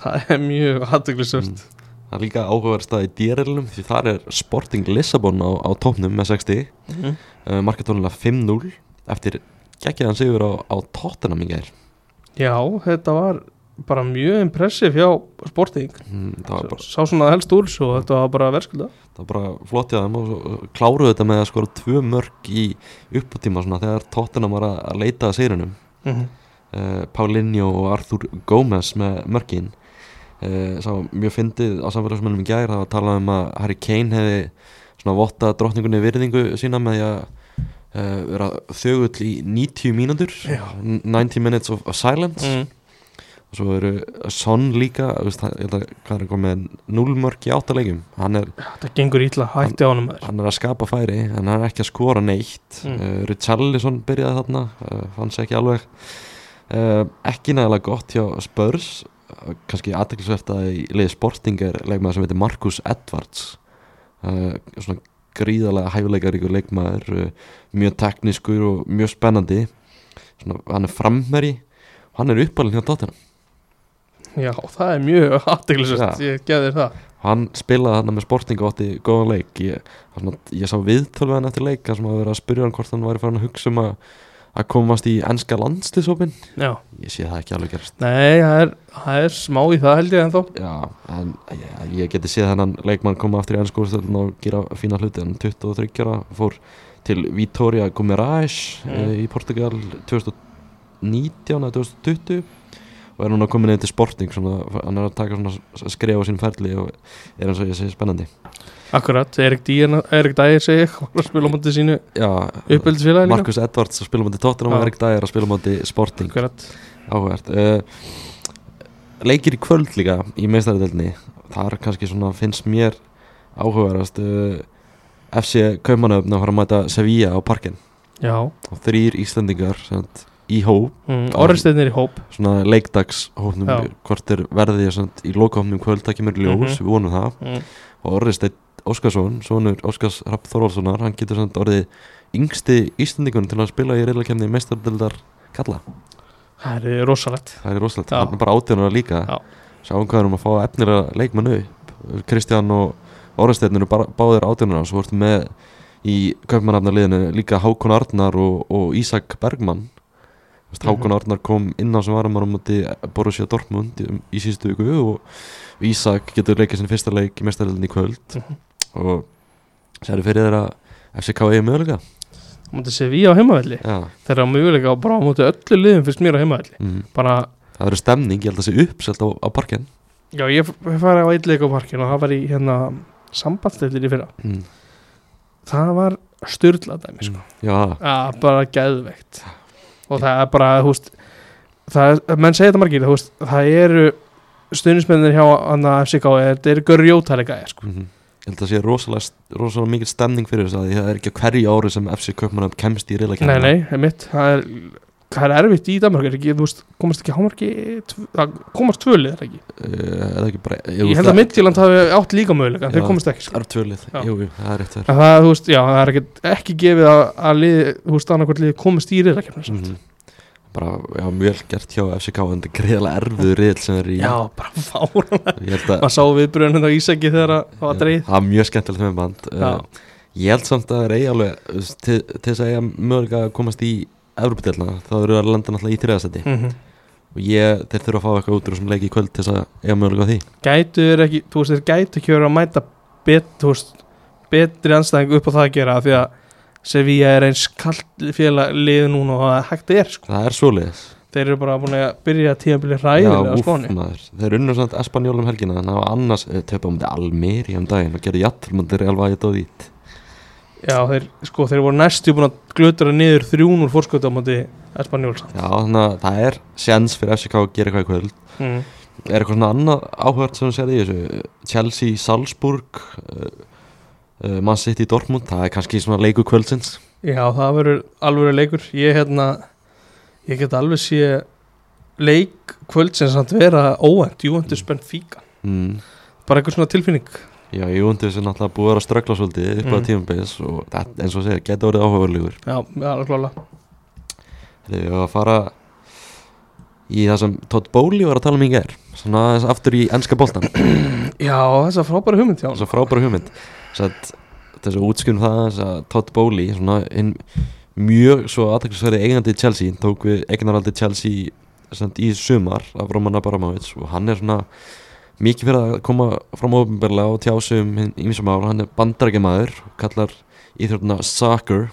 [SPEAKER 2] Það er [laughs] mjög aðtöklusvört
[SPEAKER 1] Það er líka áhugaður staði í dýrðilinu Því þar er Sporting Lissabon á, á tóknum með 60
[SPEAKER 2] mm.
[SPEAKER 1] uh, Markatónulega 5-0 eftir geggjaðan sigur á, á Tottenham í gær.
[SPEAKER 2] Já, þetta var bara mjög impressiv hjá Sporting.
[SPEAKER 1] Mm, Það bara
[SPEAKER 2] sá svona helst úr svo þetta var bara verðskulda
[SPEAKER 1] það var bara flott þeim og svo kláruðu þetta með að skora tvö mörg í uppátíma svona þegar Tottenham var að leita að seyrunum
[SPEAKER 2] mm
[SPEAKER 1] uh, Paulinho og Arthur Gómez með mörgin uh, sá mjög fyndið á samfélagsmennum í gær það var að tala um að Harry Kane hefði svona votta drottningunni virðingu sína með því að uh, vera þögull í 90 mínútur
[SPEAKER 2] Já.
[SPEAKER 1] 90 minutes of, of silence
[SPEAKER 2] mm.
[SPEAKER 1] og svo eru Son líka veist, það- ég held að hvað er komið 0 mörg í áttalegjum hann er
[SPEAKER 2] þetta gengur ítla, hætti á honum maður
[SPEAKER 1] hann er að skapa færi en hann er ekki að skora neitt
[SPEAKER 2] Mm.
[SPEAKER 1] uh, Richarlison byrjaði þarna uh, fanns ekki alveg uh, ekki nægilega gott hjá Spurs kannski aðteklisvert að í liði Sporting er leikmaður sem heitir Marcus Edwards. Uh, svona gríðarlega hæfuleikaríkur leikmaður uh, mjög teknískur og mjög spennandi. Svona, hann er frammeri og hann er uppalinn hjá Tottenham.
[SPEAKER 2] Já, það er mjög aðtöklusvört
[SPEAKER 1] Já.
[SPEAKER 2] ég geði þér það.
[SPEAKER 1] Hann spilaði þarna með Sporting og átti góðan leik. Ég, var svona, ég sá viðtölveðan eftir leika sem að vera að spyrja hann hvort hann væri farin að hugsa um að, að komast í ennska landslisopin
[SPEAKER 2] já,
[SPEAKER 1] ég sé það ekki alveg gerast.
[SPEAKER 2] Nei, það er, það er smá í það held ég en þó
[SPEAKER 1] já, en ég, ég geti séð þennan leikmann koma aftur í ennsku úrstöldin og gera fína hluti. Hann 23 ára fór til Vitoria Gumerais
[SPEAKER 2] Mm.
[SPEAKER 1] mm. í Portugal 2019 eða 2020 og er núna komin inn til sporting svona, hann er að taka svona skrifa á sín ferli og er eins og ég segi spennandi.
[SPEAKER 2] Akkurat, Erik Dægir, Erik Dægir segi [laughs] að spila á móti sínu líka.
[SPEAKER 1] Markus Edvards að spila á móti Tottenham og Erik Dyer að spila á móti Sporting.
[SPEAKER 2] Akkurat,
[SPEAKER 1] áhugavert. Uh, leikir í kvöld líka í meistaradeldinni þar kannski svona finnst mér áhugaverast uh, FC Kaupanöfn að fara að mæta Sevilla á parkin
[SPEAKER 2] já.
[SPEAKER 1] Og þrýr Íslandingar sant, í hóp,
[SPEAKER 2] mm, Orristeinir í hóp
[SPEAKER 1] svona leikdags hópnum,
[SPEAKER 2] Já.
[SPEAKER 1] hvort er verðið sant, í lokahópnum kvöld, það kemur ljós,
[SPEAKER 2] Mhm.
[SPEAKER 1] við vonum það
[SPEAKER 2] mm.
[SPEAKER 1] og Orristeinn Óskarsson, sonur Óskars Rapp Þorvaldssonar, hann getur sant, orðið yngsti Íslandingun til að spila í reyðlakefni meistaradeldar kalla
[SPEAKER 2] Það er rosalegt
[SPEAKER 1] það er rosalegt, hann er bara átjónara líka
[SPEAKER 2] Já.
[SPEAKER 1] sjáum hvað er um að fá efnilega leikmannu upp Kristján og Orðarsteinn eru báðir átjónara svo ertu með í kaupmannafnarliðinu líka Hákon Arnar og, og Ísak Bergmann. Hákon Arnar kom inn á sem varum á móti Borussia Dortmund í, síðustu viku og Ísak getur leikið sinni fyrsta leik í mestaröldin í kvöld.
[SPEAKER 2] Mhm.
[SPEAKER 1] og sér fyrir þeirra FCK eigi möguleika.
[SPEAKER 2] Á móti Sevilla á heimavelli.
[SPEAKER 1] Já,
[SPEAKER 2] Þeir eru á möguleika á bara á móti öllu liðum fyrst mér á heimavelli.
[SPEAKER 1] Mm.
[SPEAKER 2] Bara,
[SPEAKER 1] það verður stemning, ég held að það sé uppselt á, á parkinn.
[SPEAKER 2] Já ég f- farið á eitt leik á parkin og það var í hérna sambandstættir í fyrra.
[SPEAKER 1] Mm.
[SPEAKER 2] Það var styrla dæmi sko.
[SPEAKER 1] Já,
[SPEAKER 2] Já, bara geðveikt og það er bara, þú veist það, menn segja þetta margir, þú veist það eru stuðnismennir hjá FCK, þetta eru görjótæli gæðir sko.
[SPEAKER 1] mm Ég held að það sé rosalega, rosalega mikil stemning fyrir þess að það er ekki hverju ári sem FC Kaupmannöfn kemst í reyla
[SPEAKER 2] Nei, nei, það er mitt það er, það er erfitt í Danmark er ekki, þú veist, komast ekki hámarki það komast tvölið, er það ekki?
[SPEAKER 1] Uh, Er það ekki bara
[SPEAKER 2] ég held að Midtjöland hafi átt líka möguleika, þeir komast ekki sko.
[SPEAKER 1] Það er tvölið, jú, jú, það er rétt
[SPEAKER 2] það, þú veist, já, það er ekki, ekki gefið að, að lið, þú veist, annarkvært lið komast í reyðakefna mm.
[SPEAKER 1] mm Bara, já, mjög gert hjá FCK en þetta er greiðlega erfiður reyðl sem er í.
[SPEAKER 2] Já, bara fára
[SPEAKER 1] Ég held að
[SPEAKER 2] maður sá viðbröðun á Ísaki þegar það var dreigð
[SPEAKER 1] Það er mjög skemmtilegt með band. Uh, Ég held samt að það er eigi alveg þú veist, til, til þess að eiga möguleika að komast í Evropadelna, þá eru að landa náttúrulega í þriðasetti
[SPEAKER 2] mm
[SPEAKER 1] og ég, þeir þurfa að fá eitthvað út úr þessum leik í kvöld til þess að eiga möguleika á því.
[SPEAKER 2] Gætu þeir ekki, þú veist, þeir gætu ekki verið að mæta bet, veist, betri anstæðing upp á það að gera því að Sevilla er eins kallt félag lið núna og það hægt er sko.
[SPEAKER 1] Það er svoleiðis.
[SPEAKER 2] Þeir eru bara búin að byrja tíðanbili ræðilega á
[SPEAKER 1] úff,
[SPEAKER 2] spáni
[SPEAKER 1] maður. Þeir unnu samt Espanjól um helgina Þannig að annars töpa
[SPEAKER 2] já, þeir, sko, þeir voru næstu búin að glutra niður þrjún úr fórskjóta á móti Espanjóls
[SPEAKER 1] Já, þannig að það er sjans fyrir FCK að gera eitthvað í kvöld.
[SPEAKER 2] Mm.
[SPEAKER 1] Er eitthvað svona annað áhört sem þú sér í þessu? Chelsea, Salzburg uh, uh, Man City, Dortmund Það er kannski svona leiku kvöldsins.
[SPEAKER 2] Já, það verður alveg leikur. Ég hérna ég get alveg sé leik kvöld sem samt vera óvænt. Juventus Benfica,
[SPEAKER 1] mm.
[SPEAKER 2] bara eitthvað svona tilfinning
[SPEAKER 1] Já, ég undi þessu náttúrulega búið að vera að ströggla svolítið upp á
[SPEAKER 2] Mm.
[SPEAKER 1] tímabils og það, eins og segja, geta orðið áhugaverlegur
[SPEAKER 2] já, alveg klála
[SPEAKER 1] Þegar við varum að fara í það sem Todd Bowley var að tala um í ger Svona aftur í ennska boltan [clears throat]
[SPEAKER 2] Já, þess að frábæra hugmynd hjá hann
[SPEAKER 1] Svo frábæra hugmynd. Þess að útskjum það þess að Todd Bowley Svona inn mjög svo aðtækksverði eigandi Chelsea Tók við eignaraldi Chelsea í sumar af Roman Abramovich Og hann er svona mikið fyrir að koma fram ofinberlega og tjá sig um ímsum mál. Hann er bandarækjamaður Kallar íþjóðuna soccer.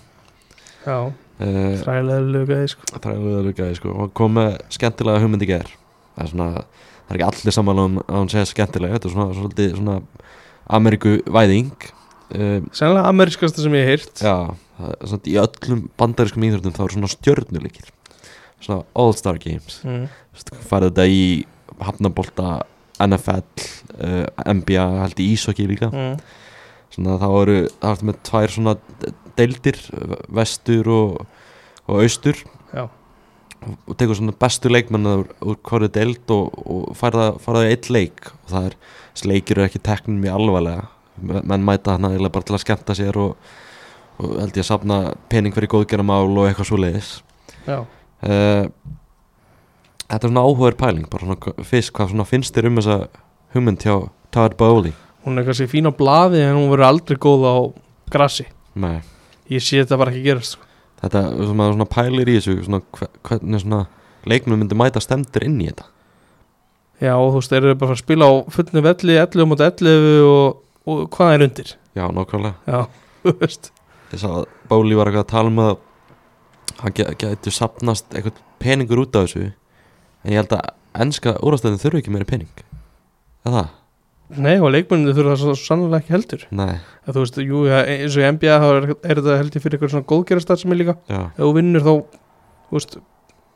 [SPEAKER 2] Já,
[SPEAKER 1] uh,
[SPEAKER 2] þrælega lugaði sko.
[SPEAKER 1] Þræðilega lukaði sko. Og kom með skemmtilega hugmynd í ger það er svona, það er ekki allir sammála um að hún segja skemmtilega, þetta er svona svolítið svona Ameríku væðing. Um,
[SPEAKER 2] Sennilega ameriskasta sem ég hef heyrt.
[SPEAKER 1] Já, það er svona í öllum bandarískum íþjóttum þá er svona stjörnuleikir. Svona all-star games.
[SPEAKER 2] Mm.
[SPEAKER 1] farið þetta í hafnabolta NFL uh, NBA, held í ísokki líka.
[SPEAKER 2] Mm.
[SPEAKER 1] svona þá eru, það er með tvær svona deildir, vestur og, og austur.
[SPEAKER 2] Já.
[SPEAKER 1] og, tekur svona bestu leikmenn úr, úr hverju deild og, og færða eitt leik. Og það er, þessi leikir eru ekki teknum mjög alvarlega. Men- menn mæta hana eiginlega bara til að skemmta sér og, og held ég að safna pening fyrir góðgerðamál og eitthvað svo leiðis
[SPEAKER 2] Já,
[SPEAKER 1] uh, Þetta er svona áhugaður pæling bara svona fyrst, hvað svona finnst þér um þessa hugmynd hjá Todd Bowley?
[SPEAKER 2] hún er kannski fín á blaði en hún verður aldrei góð á grassi.
[SPEAKER 1] Nei.
[SPEAKER 2] Ég sé þetta bara ekki gerast sko.
[SPEAKER 1] þetta, maður svona pælir í þessu svona, hve- hvernig svona leiknum myndi mæta stemdur inn í þetta?
[SPEAKER 2] Já, og þú veist, þeir eru bara að spila á fullinu velli 11 mot 11 og, og hvað er undir?
[SPEAKER 1] Já, [laughs]
[SPEAKER 2] veist.
[SPEAKER 1] Þess að Bóli var eitthvað að tala um að hann gæti sapnast eitthvað peningur út af þessu en ég held að ennska úrastöðin þurfi ekki meiri pening. Eða það?
[SPEAKER 2] Nei, og leikmenninu þurfa það svo sannlega ekki heldur.
[SPEAKER 1] Nei,
[SPEAKER 2] að Þú veist, jú, ja, eins og í NBA þá er, er þetta held ég fyrir eitthvað svona góðgerastar sem er líka.
[SPEAKER 1] Já.
[SPEAKER 2] Ef þú vinnur þá, þú veist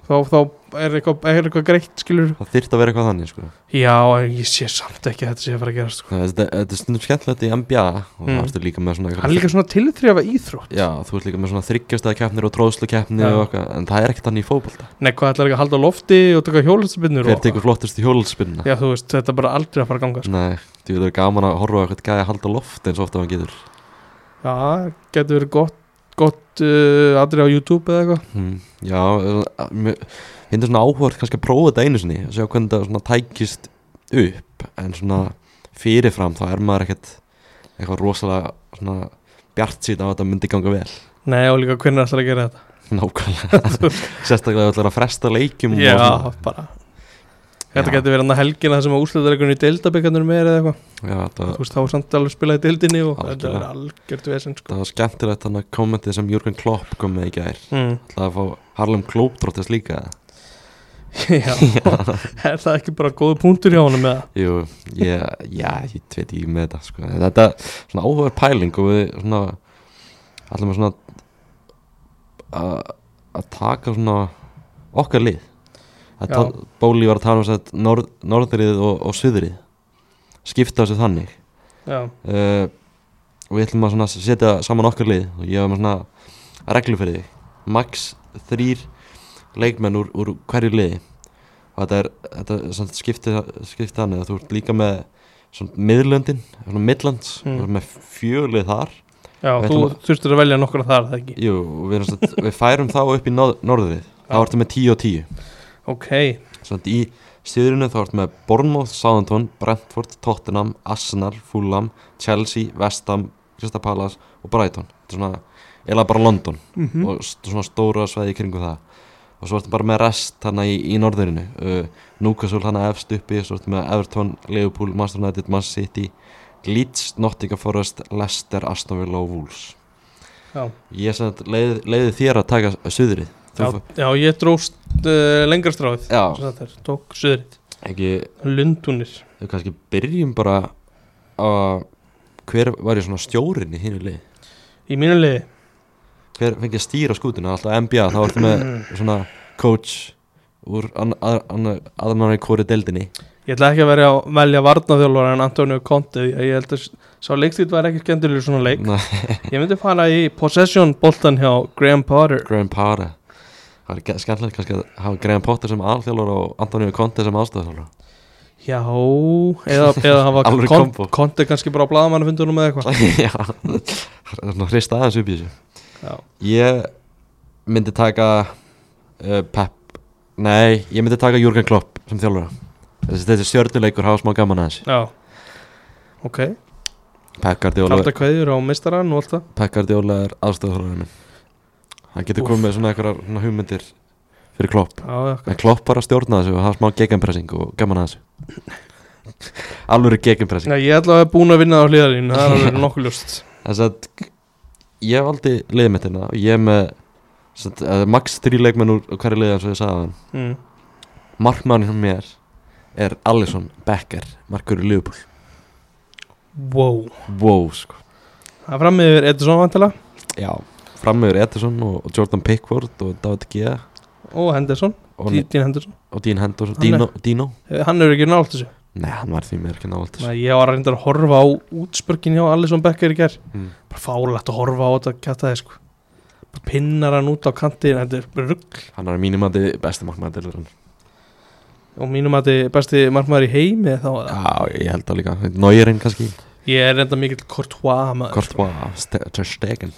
[SPEAKER 2] þá, þá er, eitthvað, er eitthvað greitt skilur
[SPEAKER 1] Það þyrfti að vera eitthvað þannig sko
[SPEAKER 2] Já, ég sé samt ekki að þetta sé að fara að gerast sko.
[SPEAKER 1] Nei, Þetta þetta er stundum skemmtilegt í NBA og
[SPEAKER 2] Mm.
[SPEAKER 1] það ertu líka með svona
[SPEAKER 2] er líka svona tilþrjafa íþrótt
[SPEAKER 1] Já, þú ert líka með svona þryggjastæða keppnir og tróðslu keppnir
[SPEAKER 2] Já.
[SPEAKER 1] og eitthvað En það er ekkert þannig í fótbolta
[SPEAKER 2] Nei, hvað ætlar ekki að halda lofti og taka hjólaspinnur
[SPEAKER 1] Hver tekur flottust í hjólspinna?
[SPEAKER 2] Já, þú veist, þetta er bara aldrei að fara að ganga sko.
[SPEAKER 1] Nei, þú veit, það er gaman að horfa
[SPEAKER 2] gott, uh, aðri á YouTube eða eitthvað?
[SPEAKER 1] Hmm, Já, uh, mér finnst svona áhvert kannski að prófa þetta einu sinni og sjá hvernig það svona tækist upp en svona fyrirfram þá er maður ekkert eitthvað rosalega svona bjart síðan á að þetta myndi ganga vel.
[SPEAKER 2] Nei, og líka hvernig ætlar að gera þetta?
[SPEAKER 1] Nákvæmlega. [laughs] Sérstaklega þú ætlar að fresta leikjum
[SPEAKER 2] Já, bara Þetta
[SPEAKER 1] Já.
[SPEAKER 2] getur verið annað helgina það sem að úslutarleikunni í deildabikandunum er eða eitthvað
[SPEAKER 1] Já,
[SPEAKER 2] Þú veist, þá er samt alveg spilað í deildinni og þetta er algjört vesen sko.
[SPEAKER 1] það var skemmtilegt þannig að kommentið sem Jürgen Klopp kom með í gær
[SPEAKER 2] mm.
[SPEAKER 1] Það að fá Harlem Globetrotters líka [laughs]
[SPEAKER 2] Já, er það ekki bara góðu punktur hjá honum með það?
[SPEAKER 1] Jú, ég, já, ég veit ekki með þetta sko. Þetta er svona áhugaður pæling og við svona allir með svona að að taka svona okkar lið að
[SPEAKER 2] Já.
[SPEAKER 1] Bóli var að tala um þess að norð, norðrið og, og suðrið skipta þessu þannig. Uh, og við ætlum að setja saman okkar lið og ég var með svona reglu fyrir þig. Max þrýr leikmenn úr, úr hverju liði. Og þetta er, þetta er skipti, skipti þannig að þú ert líka með miðlöndin, midlands
[SPEAKER 2] Mm.
[SPEAKER 1] með fjölið þar.
[SPEAKER 2] Já þú
[SPEAKER 1] ætlum að-
[SPEAKER 2] velja nokkra þar, það ekki?
[SPEAKER 1] Jú, við, við færum þá upp í norð, norðrið. Þá ertu með 10 og 10
[SPEAKER 2] Ok,
[SPEAKER 1] svona í stíðrinu þá ertu með Bournemouth, Southampton, Brentford, Tottenham Arsenal, Fulham, Chelsea Vestham, Crystal Palace og Brighton. Þetta er svona, eða bara London.
[SPEAKER 2] Mm
[SPEAKER 1] og st svona stóra sveði í kringum það. Og svo ertu bara með rest þarna í, í norðurinu. Uh, Newcastle hana efst uppi svo ertu með Everton, Liverpool, Manchester United Man City, Leeds, Nottingham Forest Leicester, Aston Villa og Wolves.
[SPEAKER 2] Já.
[SPEAKER 1] Ég sem sagt leið, leiði þér að taka suðrið
[SPEAKER 2] Já, já, ég dróst uh, lengra stráð
[SPEAKER 1] Já.
[SPEAKER 2] er, Tók söðrið
[SPEAKER 1] ekki,
[SPEAKER 2] Lundunir
[SPEAKER 1] við kannski byrjum bara að hver var ég svona stjórin í hinu lið
[SPEAKER 2] Í mínu liði?
[SPEAKER 1] Hver fengi að stýra skútuna, alltaf NBA þá ertu með [clears throat] svona coach úr aðrannar í kóri deildinni.
[SPEAKER 2] Ég ætla ekki að vera að velja varnaþjálfara en Antonio Conte ég held að sá leikstíð var ekki skemmtilegur svona leik.
[SPEAKER 1] Nei,
[SPEAKER 2] Ég myndi fara í possession boltan hjá Graham Potter.
[SPEAKER 1] Graham Potter það er skemmtilegt kannski að hafa Graham Potter sem alþjálfur og Antonio Conte sem aðstæðarþjálfur
[SPEAKER 2] Já, eða, eða hafa [laughs]
[SPEAKER 1] kombo.
[SPEAKER 2] Conte kannski bara á blaðamannafundunum eða eitthvað. [laughs]
[SPEAKER 1] Já, það er svona hrista aðeins upp í þessu.
[SPEAKER 2] Já,
[SPEAKER 1] ég myndi taka uh, Pep nei, ég myndi taka Jürgen Klopp sem þjálfura þessi þessi stjörnuleikur hafa smá gaman aðeins.
[SPEAKER 2] Já. Ok,
[SPEAKER 1] Pep Guardiola,
[SPEAKER 2] kalda kveður á mistarann og allt það
[SPEAKER 1] Pep Guardiola er aðstæðarþjálfur minn hann getur komið með svona svona hugmyndir fyrir Klopp.
[SPEAKER 2] Já,
[SPEAKER 1] en Klopp bara stjórna þessu og hafa smá gegenpressing og gaman að þessu. Alveg gegenpressing.
[SPEAKER 2] Nei, ég ætla að vera búin að vinna á hliðarinn Það er [laughs] alveg nokkuð ljóst.
[SPEAKER 1] Þess að ég valdi liðmettina og ég er með satt, max þrý leikmenn úr hverju liði eins og ég sagði
[SPEAKER 2] mm.
[SPEAKER 1] markmannin hjá mér er Alisson Becker, markur í Liverpool.
[SPEAKER 2] Wow.
[SPEAKER 1] Wow sko.
[SPEAKER 2] Það er fram yfir Edison vantala
[SPEAKER 1] já, frammeður Ederson og, og Jordan Pickford og David Gea.
[SPEAKER 2] Og Henderson,
[SPEAKER 1] og,
[SPEAKER 2] Dean Henderson.
[SPEAKER 1] Og Dean Henderson.
[SPEAKER 2] Hann er-
[SPEAKER 1] Dino, Dino
[SPEAKER 2] Eh, Hann er ekki nált þessu.
[SPEAKER 1] Nei, hann var því mér ekki návalds
[SPEAKER 2] Nei, Ég var reyndar að horfa á útspörkin hjá Alisson Becker í ger
[SPEAKER 1] mm.
[SPEAKER 2] Bara fálegt að horfa á þetta kæta þið sko. Bara pinnar hann út á kanti Þetta er rugg
[SPEAKER 1] hann er mínumandi besti markmann
[SPEAKER 2] Og mínum að þetta besti markmaður í heimi þá?
[SPEAKER 1] Já, ég held það líka. Nóirinn kannski.
[SPEAKER 2] Ég er reynda mikill Courtois
[SPEAKER 1] Courtois, Ter Stegen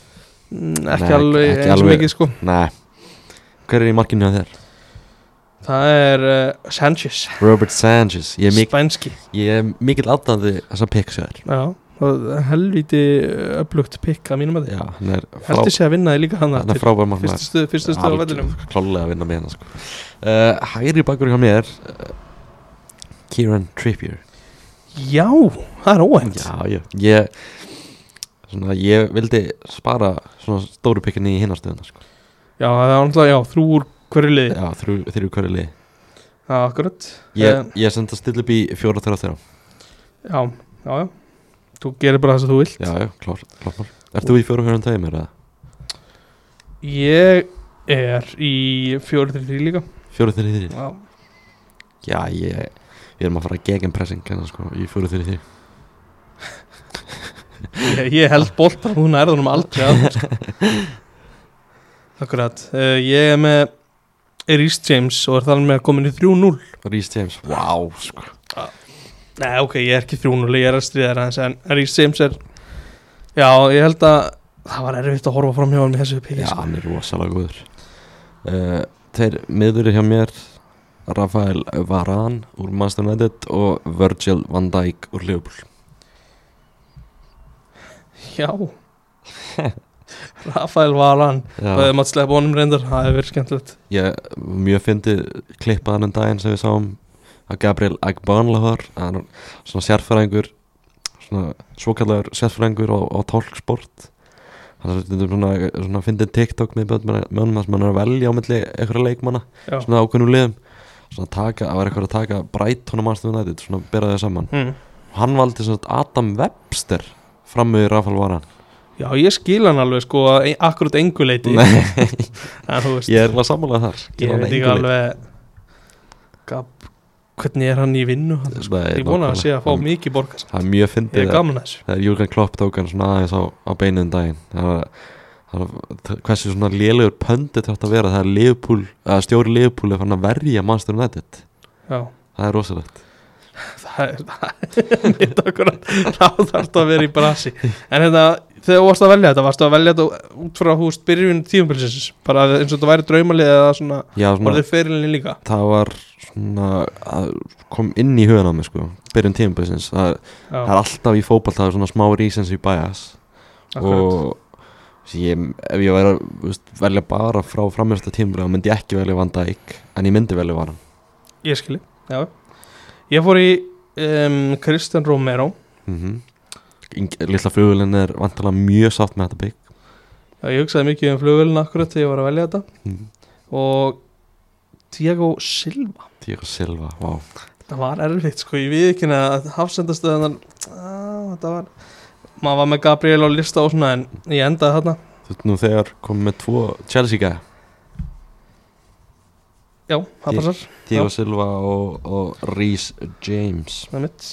[SPEAKER 2] Ekki
[SPEAKER 1] Nei,
[SPEAKER 2] alveg
[SPEAKER 1] ekki
[SPEAKER 2] eins og mikið sko.
[SPEAKER 1] Nei. Hver er í markinu þér?
[SPEAKER 2] Það er uh, Sanchez.
[SPEAKER 1] Robert Sanchez. Ég er,
[SPEAKER 2] Spænski.
[SPEAKER 1] Ég er mikill aðdandi þessar
[SPEAKER 2] er helviti upplugt pikk að mínum að þið Heldur sé að vinna þið líka hann
[SPEAKER 1] markmann
[SPEAKER 2] Fyrstu stuð á vellinum.
[SPEAKER 1] Klálega að vinna með hann sko. uh, Hæri bakur hjá mér uh, Kieran Trippier.
[SPEAKER 2] Já, það er óænt
[SPEAKER 1] Já, já. Ég Svona, ég vildi spara svona stóru pikkinni í hinnarstöðuna sko.
[SPEAKER 2] Já, það er náttúrulega, já, þrjú úr hverju liði.
[SPEAKER 1] Já, þrjú, þrjú hverju lið
[SPEAKER 2] Já, akkurat.
[SPEAKER 1] Ég, ég senda að stilla upp í fjóra þeirra þeirra.
[SPEAKER 2] Já, já, já. Þú gerir bara það sem þú vilt.
[SPEAKER 1] Já, já, klár mál Ert þú í fjóra fjóra tveimur eða?
[SPEAKER 2] Ég er í fjóri til því líka.
[SPEAKER 1] Fjóra þeirra þrjir
[SPEAKER 2] Já,
[SPEAKER 1] Já, ég, ég erum að fara gegn pressing hérna, sko, í fjóra þeirra þrjir
[SPEAKER 2] ég, ég held boltan hún er það um aldrei að sko. [laughs] Akkurat. Uh, Ég er með Rhys James og er þannig með komin í 3-0
[SPEAKER 1] Rhys James, wow, sko.
[SPEAKER 2] Nei, ok, ég er ekki 3-0 Ég er að stríða aðeins En Rhys James er Já, ég held að Það var erfitt að horfa fram hjá hann með þessu piki
[SPEAKER 1] Já,
[SPEAKER 2] sko.
[SPEAKER 1] hann er rosalega góður. Uh, Þeir miður hjá mér Rafael Varane úr Manchester United og Virgil van Dijk úr Liverpool
[SPEAKER 2] Já. Rafael Varan Það er maður sleppa honum reyndar Það er verið skemmtilegt.
[SPEAKER 1] Ég mjög fyndi klippaðan um daginn sem við sáum að Gabriel er svona sérfæræðingur svona svokallegur sérfæræðingur á, á tólksport stundum svona, svona fyndið TikTok með þess að mann er að velja á milli einhverja leikmanna
[SPEAKER 2] Já,
[SPEAKER 1] svona ákveðnum liðum. Svona taka, að vera eitthvað að taka og Manchester United, svona þau saman.
[SPEAKER 2] Mm.
[SPEAKER 1] hann valdi svona Adam Webster fram með Rafael Varan
[SPEAKER 2] Já ég skil hann alveg sko Akkurat engu leiti
[SPEAKER 1] Nei, [laughs]
[SPEAKER 2] En þú veist.
[SPEAKER 1] Ég er alveg sammálað þar.
[SPEAKER 2] Ég veit ekki alveg Gab, Hvernig er hann í vinnu hann, sko. Ég vona að sé að fá
[SPEAKER 1] Hann-
[SPEAKER 2] mikið borgast
[SPEAKER 1] það er mjög
[SPEAKER 2] Ég
[SPEAKER 1] fyndið
[SPEAKER 2] er
[SPEAKER 1] að-
[SPEAKER 2] gaman þessu.
[SPEAKER 1] þegar Jürgen Klopp tók hann svona aðeins á, á beinum daginn. Það það var hversu svona lélegur pöndit þetta að vera það er stjóri er fann að verja Manchester United.
[SPEAKER 2] Já.
[SPEAKER 1] Það er rosalegt
[SPEAKER 2] Það er [laughs] mitt akkurat Þá þarf það að vera í brasi. En hérna Þegar þú varst að velja þetta Varst að velja þetta út frá húst Byrjun tíumbilsins Bara eins og þetta væri draumalið Eða svona
[SPEAKER 1] Já, svona,
[SPEAKER 2] Var þið fyrirlinni líka?
[SPEAKER 1] Það var svona kom inn í hugan á mig sko byrjun tímabæsins það, það er alltaf í fótball það er svona smá recency bias.
[SPEAKER 2] Akkurat.
[SPEAKER 1] Og ég, ef ég væri að velja bara frá framjörsta tímabæð myndi ég ekki velja Van Dijk en ég myndi velja Varan
[SPEAKER 2] Ég skilji. Já Ég fór í um, Kristjan Romero.
[SPEAKER 1] Mm -hmm. Lilla flugulinn er vantalega mjög sátt með þetta bygg.
[SPEAKER 2] Já, ég hugsaði mikið um flugvölinu akkurat þegar ég var að velja þetta.
[SPEAKER 1] Mm.
[SPEAKER 2] og Diego Silva.
[SPEAKER 1] Diego Silva, wow
[SPEAKER 2] það var erfitt sko, ég við ekki að hafsendastöðunar þetta var maður var með Gabriel á lista og svona en ég endaði þarna.
[SPEAKER 1] Þú ert nú þegar komið með tvo Chelsea gæða
[SPEAKER 2] já, það passar, Já.
[SPEAKER 1] Silva og, og Rhys James.
[SPEAKER 2] Það er mitt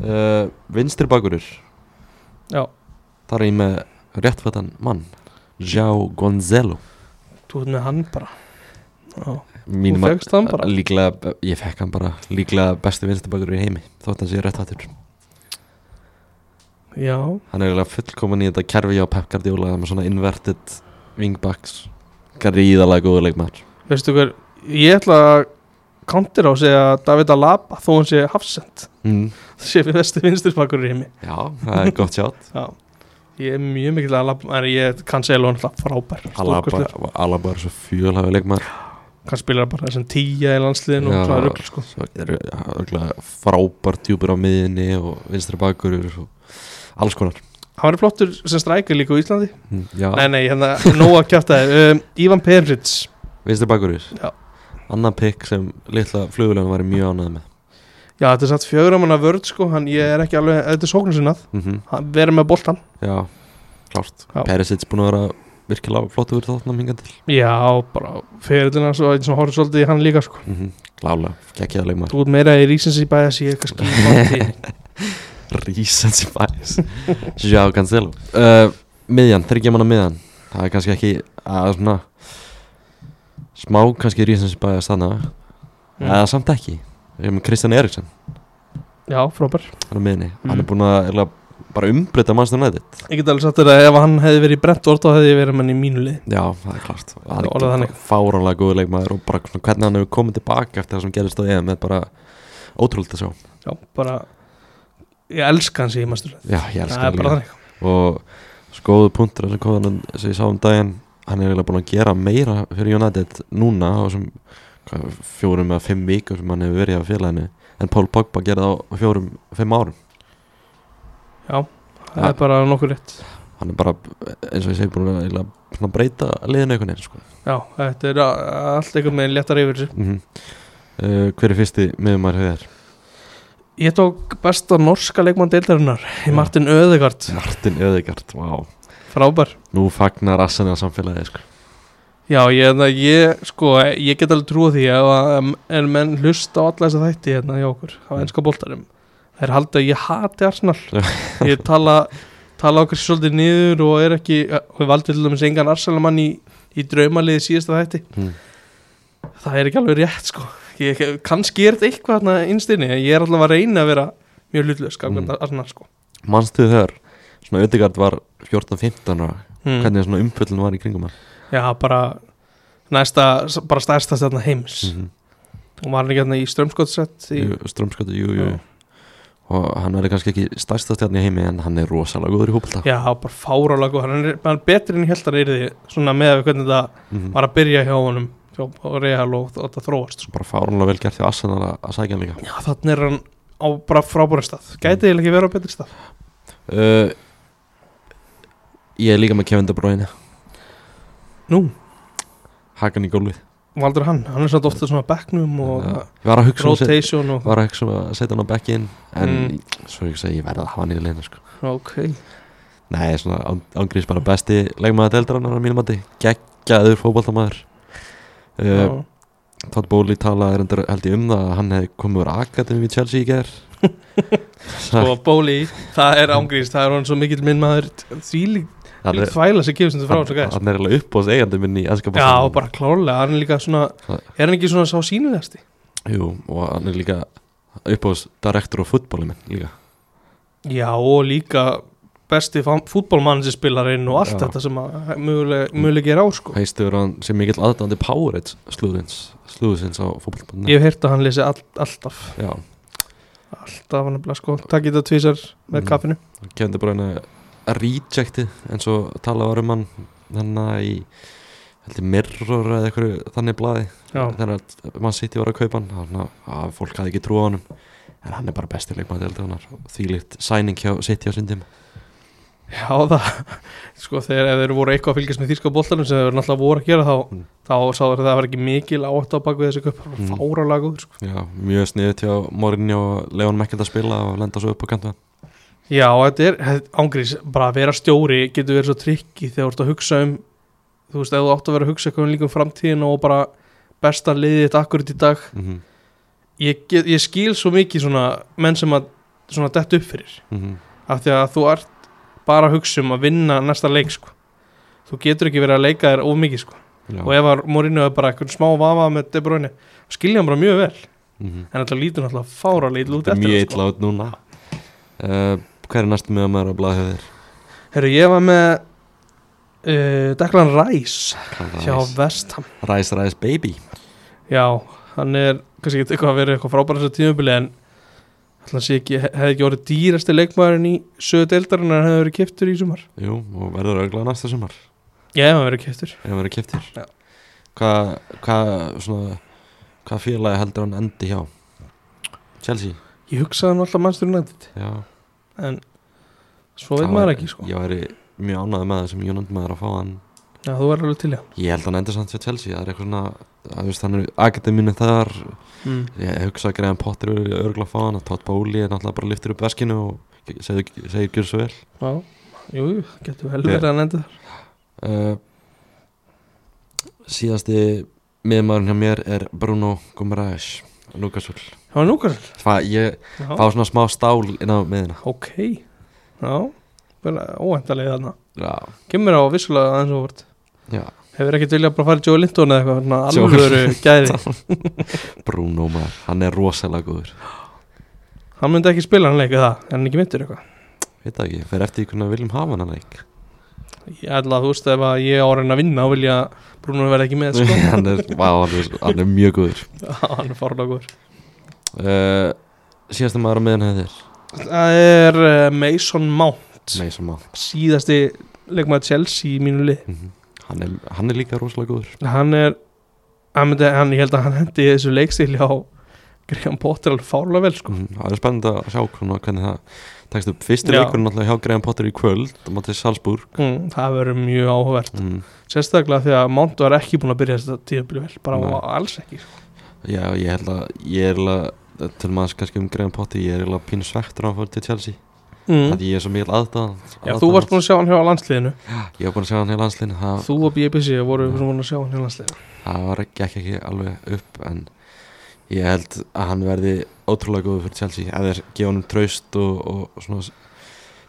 [SPEAKER 1] uh, Vinstri bakurur
[SPEAKER 2] já,
[SPEAKER 1] þar er ég með réttfættan mann João Gonzalo.
[SPEAKER 2] Þú ert með hann bara. Já,
[SPEAKER 1] Mín
[SPEAKER 2] Þú fékkst hann bara?
[SPEAKER 1] Líklega, ég fekk hann bara. Líklega besti vinstri bakurur í heimi Þótt hann sé réttfættur.
[SPEAKER 2] Já,
[SPEAKER 1] Hann er eiginlega fullkomin í þetta kerfi á Pep Guardiola með svona inverted wingbacks. Gríðalega góður leikmaður
[SPEAKER 2] veistu hver ég ætla að counter á að segja David Alaba þó hann sé hafsend
[SPEAKER 1] mm.
[SPEAKER 2] það sé við vesti vinsturspakkur í heimi.
[SPEAKER 1] Já, það er gott sjátt [laughs]
[SPEAKER 2] já, ég er mjög mikil að Alaba en ég kann segja hann alltaf frábær.
[SPEAKER 1] Alaba er svo fjölhafi leikmaður.
[SPEAKER 2] Kann spila bara þessum tíja í landsliðinu
[SPEAKER 1] Já.
[SPEAKER 2] og svona rugl sko.
[SPEAKER 1] frábær djúpur á miðinni og vinstri bakurur og alls konar.
[SPEAKER 2] Hann var flottur sem strækir líka á Íslandi.
[SPEAKER 1] Mm, Já,
[SPEAKER 2] Nei, nei, hérna, nóg að kjáta þér um, Ívan Perrits
[SPEAKER 1] vinstri bakurur
[SPEAKER 2] Já.
[SPEAKER 1] Annan pikk sem litla flugulegu var mjög ánægð með.
[SPEAKER 2] Já, þetta er satt fjögramanna vörð, sko. Hann, ég er ekki alveg, þetta er sóknarsinnað.
[SPEAKER 1] Mm
[SPEAKER 2] Hann verður með boltan
[SPEAKER 1] Já, klárt.
[SPEAKER 2] Já.
[SPEAKER 1] Perisits búin að vera virkilega flottu verið þáttunum hingað til.
[SPEAKER 2] Já, bara fyrirlina svo, eins og horfður svolítið í hann líka, sko.
[SPEAKER 1] Mm -hmm. Klálega, geggjaða leikmaður.
[SPEAKER 2] Þú ert meira í Rísens í bæðas, ég er kannski í framtíð. [laughs]
[SPEAKER 1] Recency bias. João Cancelo. Uh, Miðjan, þryggja manna miðjan. Það er kannski ekki að svona smá kannski bias þannig
[SPEAKER 2] Mm.
[SPEAKER 1] eða samt ekki. Við erum með Kristján Eriksson.
[SPEAKER 2] Já, frábær.
[SPEAKER 1] Hann er miðni,
[SPEAKER 2] Mm.
[SPEAKER 1] hann er búin að eiginlega bara umbreyta mannstæðan nættið
[SPEAKER 2] Ég get alveg sagt þér að ef hann hefði verið í Brentford þá hefði ég verið með hann í mínu lið.
[SPEAKER 1] Já, það er klart.
[SPEAKER 2] Það er
[SPEAKER 1] er fáránlega góður leikmaður og bara hvernig hann hefur komið tilbaka eftir það sem gerist á EM er bara ótrúlega að sjá.
[SPEAKER 2] Já, bara Ég elska hans í mastur
[SPEAKER 1] Já, ég
[SPEAKER 2] er
[SPEAKER 1] hann og skoðu punktur sem sem ég sá um daginn hann er eiginlega búin að gera meira fyrir United núna á þessum fjórum eða fimm vikur sem hann hefur verið á félaginu en Paul Pogba gerði á fjórum, fimm árum
[SPEAKER 2] Já, það
[SPEAKER 1] Ja.
[SPEAKER 2] er bara nokkur rétt
[SPEAKER 1] hann er bara eins og ég segi búin að svona breyta liðinu einhvern veginn sko.
[SPEAKER 2] Já, þetta er allt einhvern veginn léttar yfir þessu
[SPEAKER 1] mm uh, hver er fyrsti miðumar þér?
[SPEAKER 2] Ég tók besta norska leikmann deildarinnar. Martin Öðegard
[SPEAKER 1] Martin Öðegard, vá
[SPEAKER 2] Frábær
[SPEAKER 1] nú fagnar Arsenal samfélagi sko.
[SPEAKER 2] Já, ég, hérna, ég, sko, ég get alveg trúið því að en menn hlusta á alla þessa þætti hérna hjá okkur á ennska boltarum þeir halda að ég hati Arsenal ég tala, tala okkur svolítið niður og er ekki, við valdum til dæmis engan Arsenal-mann í, í draumaliði síðasta þætti
[SPEAKER 1] mm.
[SPEAKER 2] það er ekki alveg rétt, sko ég, kannski er þetta eitthvað hérna innstinni en ég er alltaf að reyna að vera mjög hlutlaus mm.
[SPEAKER 1] Mm.
[SPEAKER 2] Arsenal, sko
[SPEAKER 1] manstu þegar svona Öðegard var 14-15 ára
[SPEAKER 2] mm.
[SPEAKER 1] hvernig svona umföllin var í kringum hann?
[SPEAKER 2] Já, bara næsta, bara stærsta stjarnar heims.
[SPEAKER 1] Mm
[SPEAKER 2] og var hann ekki hérna í strömskottsett í,
[SPEAKER 1] -hmm. strömskatu, jú, jú.
[SPEAKER 2] Já.
[SPEAKER 1] og hann er kannski ekki stærsta stjarn í heimi en hann er rosalega góður í hópulta
[SPEAKER 2] Já, bara fáralega góð Hann er, hann er betri en ég held að hann er því Svona með hvernig þetta
[SPEAKER 1] mm
[SPEAKER 2] var að byrja hjá honum hjá Real og þetta þróast.
[SPEAKER 1] Bara fáránlega vel gert því Arsenal að, sækja hann líka.
[SPEAKER 2] Já, þannig er hann á bara frábæra stað. Gæti ég ekki vera á betri stað.
[SPEAKER 1] Uh, ég er líka með Kevin De Bruyne.
[SPEAKER 2] Nú,
[SPEAKER 1] hakan í gólfið.
[SPEAKER 2] Valdur hann? Hann er svona ofta svona á bekknum og
[SPEAKER 1] Já, ég var að hugsa um að set-
[SPEAKER 2] rotation og
[SPEAKER 1] var að hugsa um að setja hann á bekkin en
[SPEAKER 2] Mm.
[SPEAKER 1] svo ég að segja ég verði að hafa hann í leina sko.
[SPEAKER 2] Ok,
[SPEAKER 1] nei, svona án- ángrís bara besti leikmaður deildrannar á mínum mati. Geggjaður fótboltamaður. Uh,
[SPEAKER 2] já,
[SPEAKER 1] Todd Bowley talaði reyndar held ég um það að hann hefði komið úr akademi í Chelsea í ger [laughs]
[SPEAKER 2] sko Bóli Það er ángrís, það er hann svo mikill minn maður Því líkt
[SPEAKER 1] er,
[SPEAKER 2] þvæla sem gefur sem þetta frá þessu gæs
[SPEAKER 1] hann er alveg upp á þessu eigandi minn í ennska
[SPEAKER 2] Já, bara klárlega, hann er líka svona
[SPEAKER 1] Það-
[SPEAKER 2] Er hann ekki svona sá sínulegasti?
[SPEAKER 1] Jú, og hann er líka upp á þessu direktor á fútbóli minn líka
[SPEAKER 2] Já, og líka besti fútbólmann sem spilarinn og allt
[SPEAKER 1] Já.
[SPEAKER 2] þetta sem mögulega er á sko.
[SPEAKER 1] Heistu verið hann sem mikill aðdæðandi Powerade slúðins, slúðsins á fútboltmann
[SPEAKER 2] Ég hef heyrt að hann lesi all, alltaf
[SPEAKER 1] Já,
[SPEAKER 2] alltaf hann er bara sko, takk í þetta tvísar með
[SPEAKER 1] Mhm.
[SPEAKER 2] kaffinu
[SPEAKER 1] kemdi bara henni rejectið eins og talað var um hann þannig í heldur mirror eða eitthvað þannig blaði
[SPEAKER 2] Já,
[SPEAKER 1] þegar mann sitt í var að kaupa hann þannig að fólk hafði ekki trú á hann en hann er bara deildarinnar því líkt sæning hjá sitt hjá sundum
[SPEAKER 2] já það [laughs] sko þegar ef þeir voru eitthvað að fylgjast með þýrska boltanum sem þeir náttúrulega voru að gera þá
[SPEAKER 1] Mm.
[SPEAKER 2] þá sáður það að það var ekki mikil átt á baku þessi köp
[SPEAKER 1] Mm.
[SPEAKER 2] fáralega góður sko.
[SPEAKER 1] Já, mjög sniðið hjá Morinni og Leon Mekkeld að spila og lenda svo upp á kantu
[SPEAKER 2] Já, þetta er ángrís, bara að vera stjóri getur verið svo trikki þegar þú ert að hugsa um þú veist, ef þú átt að vera að hugsa um líka um framtíðin og bara besta liðið þetta akkurat í dag
[SPEAKER 1] mm -hmm.
[SPEAKER 2] ég, get, ég skil svo mikið svona menn sem að svona dett upp fyrir af því að þú ert bara að hugsa um að vinna næsta leik sko. þú getur ekki verið að leika þér of mikið sko. Og ef að Mourinho er bara eitthvað smá vafa með De Bruyne skilja hann bara mjög vel
[SPEAKER 1] mm
[SPEAKER 2] en þetta lítur náttúrulega fára lít út eftir
[SPEAKER 1] mjög
[SPEAKER 2] sko.
[SPEAKER 1] Hver er næstu með að maður hjá þér?
[SPEAKER 2] Herru, ég var með uh, Declan Rice hjá Vestham
[SPEAKER 1] ræs, ræs baby.
[SPEAKER 2] Já, hann er kannski ekki eitthvað að vera eitthvað frábæra þessu tímubili en hann sé ekki, hefði ekki orðið dýrasti leikmaðurinn í söðu deildarinn en hefði verið kiptur í sumar.
[SPEAKER 1] Jú, og verður auðvitað næsta sumar.
[SPEAKER 2] Já, hann verið kiptur
[SPEAKER 1] ef hann verður kiptir
[SPEAKER 2] Já.
[SPEAKER 1] Hvað hva, svona Hvað félagi heldur hann endi hjá? Chelsea?
[SPEAKER 2] Ég hugsaði hann alltaf mannstur nættið
[SPEAKER 1] Já
[SPEAKER 2] en svo veit maður ekki sko.
[SPEAKER 1] Ég væri mjög ánægð með það sem Jónand maður að fá hann.
[SPEAKER 2] Já, þú er alveg til já
[SPEAKER 1] Ég held að hann endur samt hjá Chelsea. Það er eitthvað svona að, veist, Hann er akademinu þar.
[SPEAKER 2] Mm.
[SPEAKER 1] Ég hugsa að Graham Potter er örgulega að fá hann að Todd Bowley er náttúrulega bara liftur upp veskinu og segir, segir gjör svo vel.
[SPEAKER 2] Já, jú, getur vel verið að nefndi það
[SPEAKER 1] uh, Síðasti miðmaðurinn hjá mér er Bruno Gumarães Newcastle.
[SPEAKER 2] Það var núkast
[SPEAKER 1] Fá, ég fá svona smá stál inn á miðina
[SPEAKER 2] ok. Já, vel óhæntalega þarna.
[SPEAKER 1] Já,
[SPEAKER 2] kemur á vissulega aðeins og vort
[SPEAKER 1] já.
[SPEAKER 2] Hefur ekkert viljað bara fara í Joe Linton eða eitthvað alvöru gæði? [laughs]
[SPEAKER 1] Bruno maður, hann er rosalega góður.
[SPEAKER 2] Hann myndi ekki spila hann leikið það en hann er ekki myndir eitthvað?
[SPEAKER 1] Veit það ekki, fer eftir því hvernig við viljum hafa hann leik
[SPEAKER 2] ég ætla að þú veist ef að ég á að reyna að vinna og vilja að Bruno verði ekki með sko. [laughs]
[SPEAKER 1] hann, er, vá, hann, er, hann er mjög góður.
[SPEAKER 2] Hann er fárlega góður.
[SPEAKER 1] Uh, Síðasti maður á miðan hefðir
[SPEAKER 2] það er uh, Mason Mount.
[SPEAKER 1] Sem að
[SPEAKER 2] síðasti leikmaður Chelsea í mínu lið.
[SPEAKER 1] Mm hann, er, hann er líka rosalega góður.
[SPEAKER 2] Hann er hann, ég held að hann hendi þessu leikstíli á Graham Potter alveg fárlega vel sko.
[SPEAKER 1] mm, Það er spennandi að sjá hvernig, hvernig það tekst upp Fyrsti
[SPEAKER 2] Já.
[SPEAKER 1] leikurinn náttúrulega hjá Graham Potter í kvöld á móti Salzburg
[SPEAKER 2] mm, það verður mjög áhugavert
[SPEAKER 1] mm.
[SPEAKER 2] sérstaklega því að Mount var ekki búin að byrja þetta tíðabili vel bara
[SPEAKER 1] Nei.
[SPEAKER 2] alls ekki sko.
[SPEAKER 1] Já, ég held að ég er alveg til maður kannski um Graham Potter ég er alveg pínu svektur á að fóra til Chelsea
[SPEAKER 2] mm.
[SPEAKER 1] að ég er svo mikil aðdáð
[SPEAKER 2] Já, þú varst búin að sjá hann hjá landsliðinu
[SPEAKER 1] Ég var búin að sjá hann í landslinu það,
[SPEAKER 2] Þú og BBC voru búin að sjá hann hjá landsliðinu
[SPEAKER 1] það var ekki, ekki, ekki alveg upp en ég held að hann verði ótrúlega góður fyrir Chelsea þeir gefa hann traust og, og svona,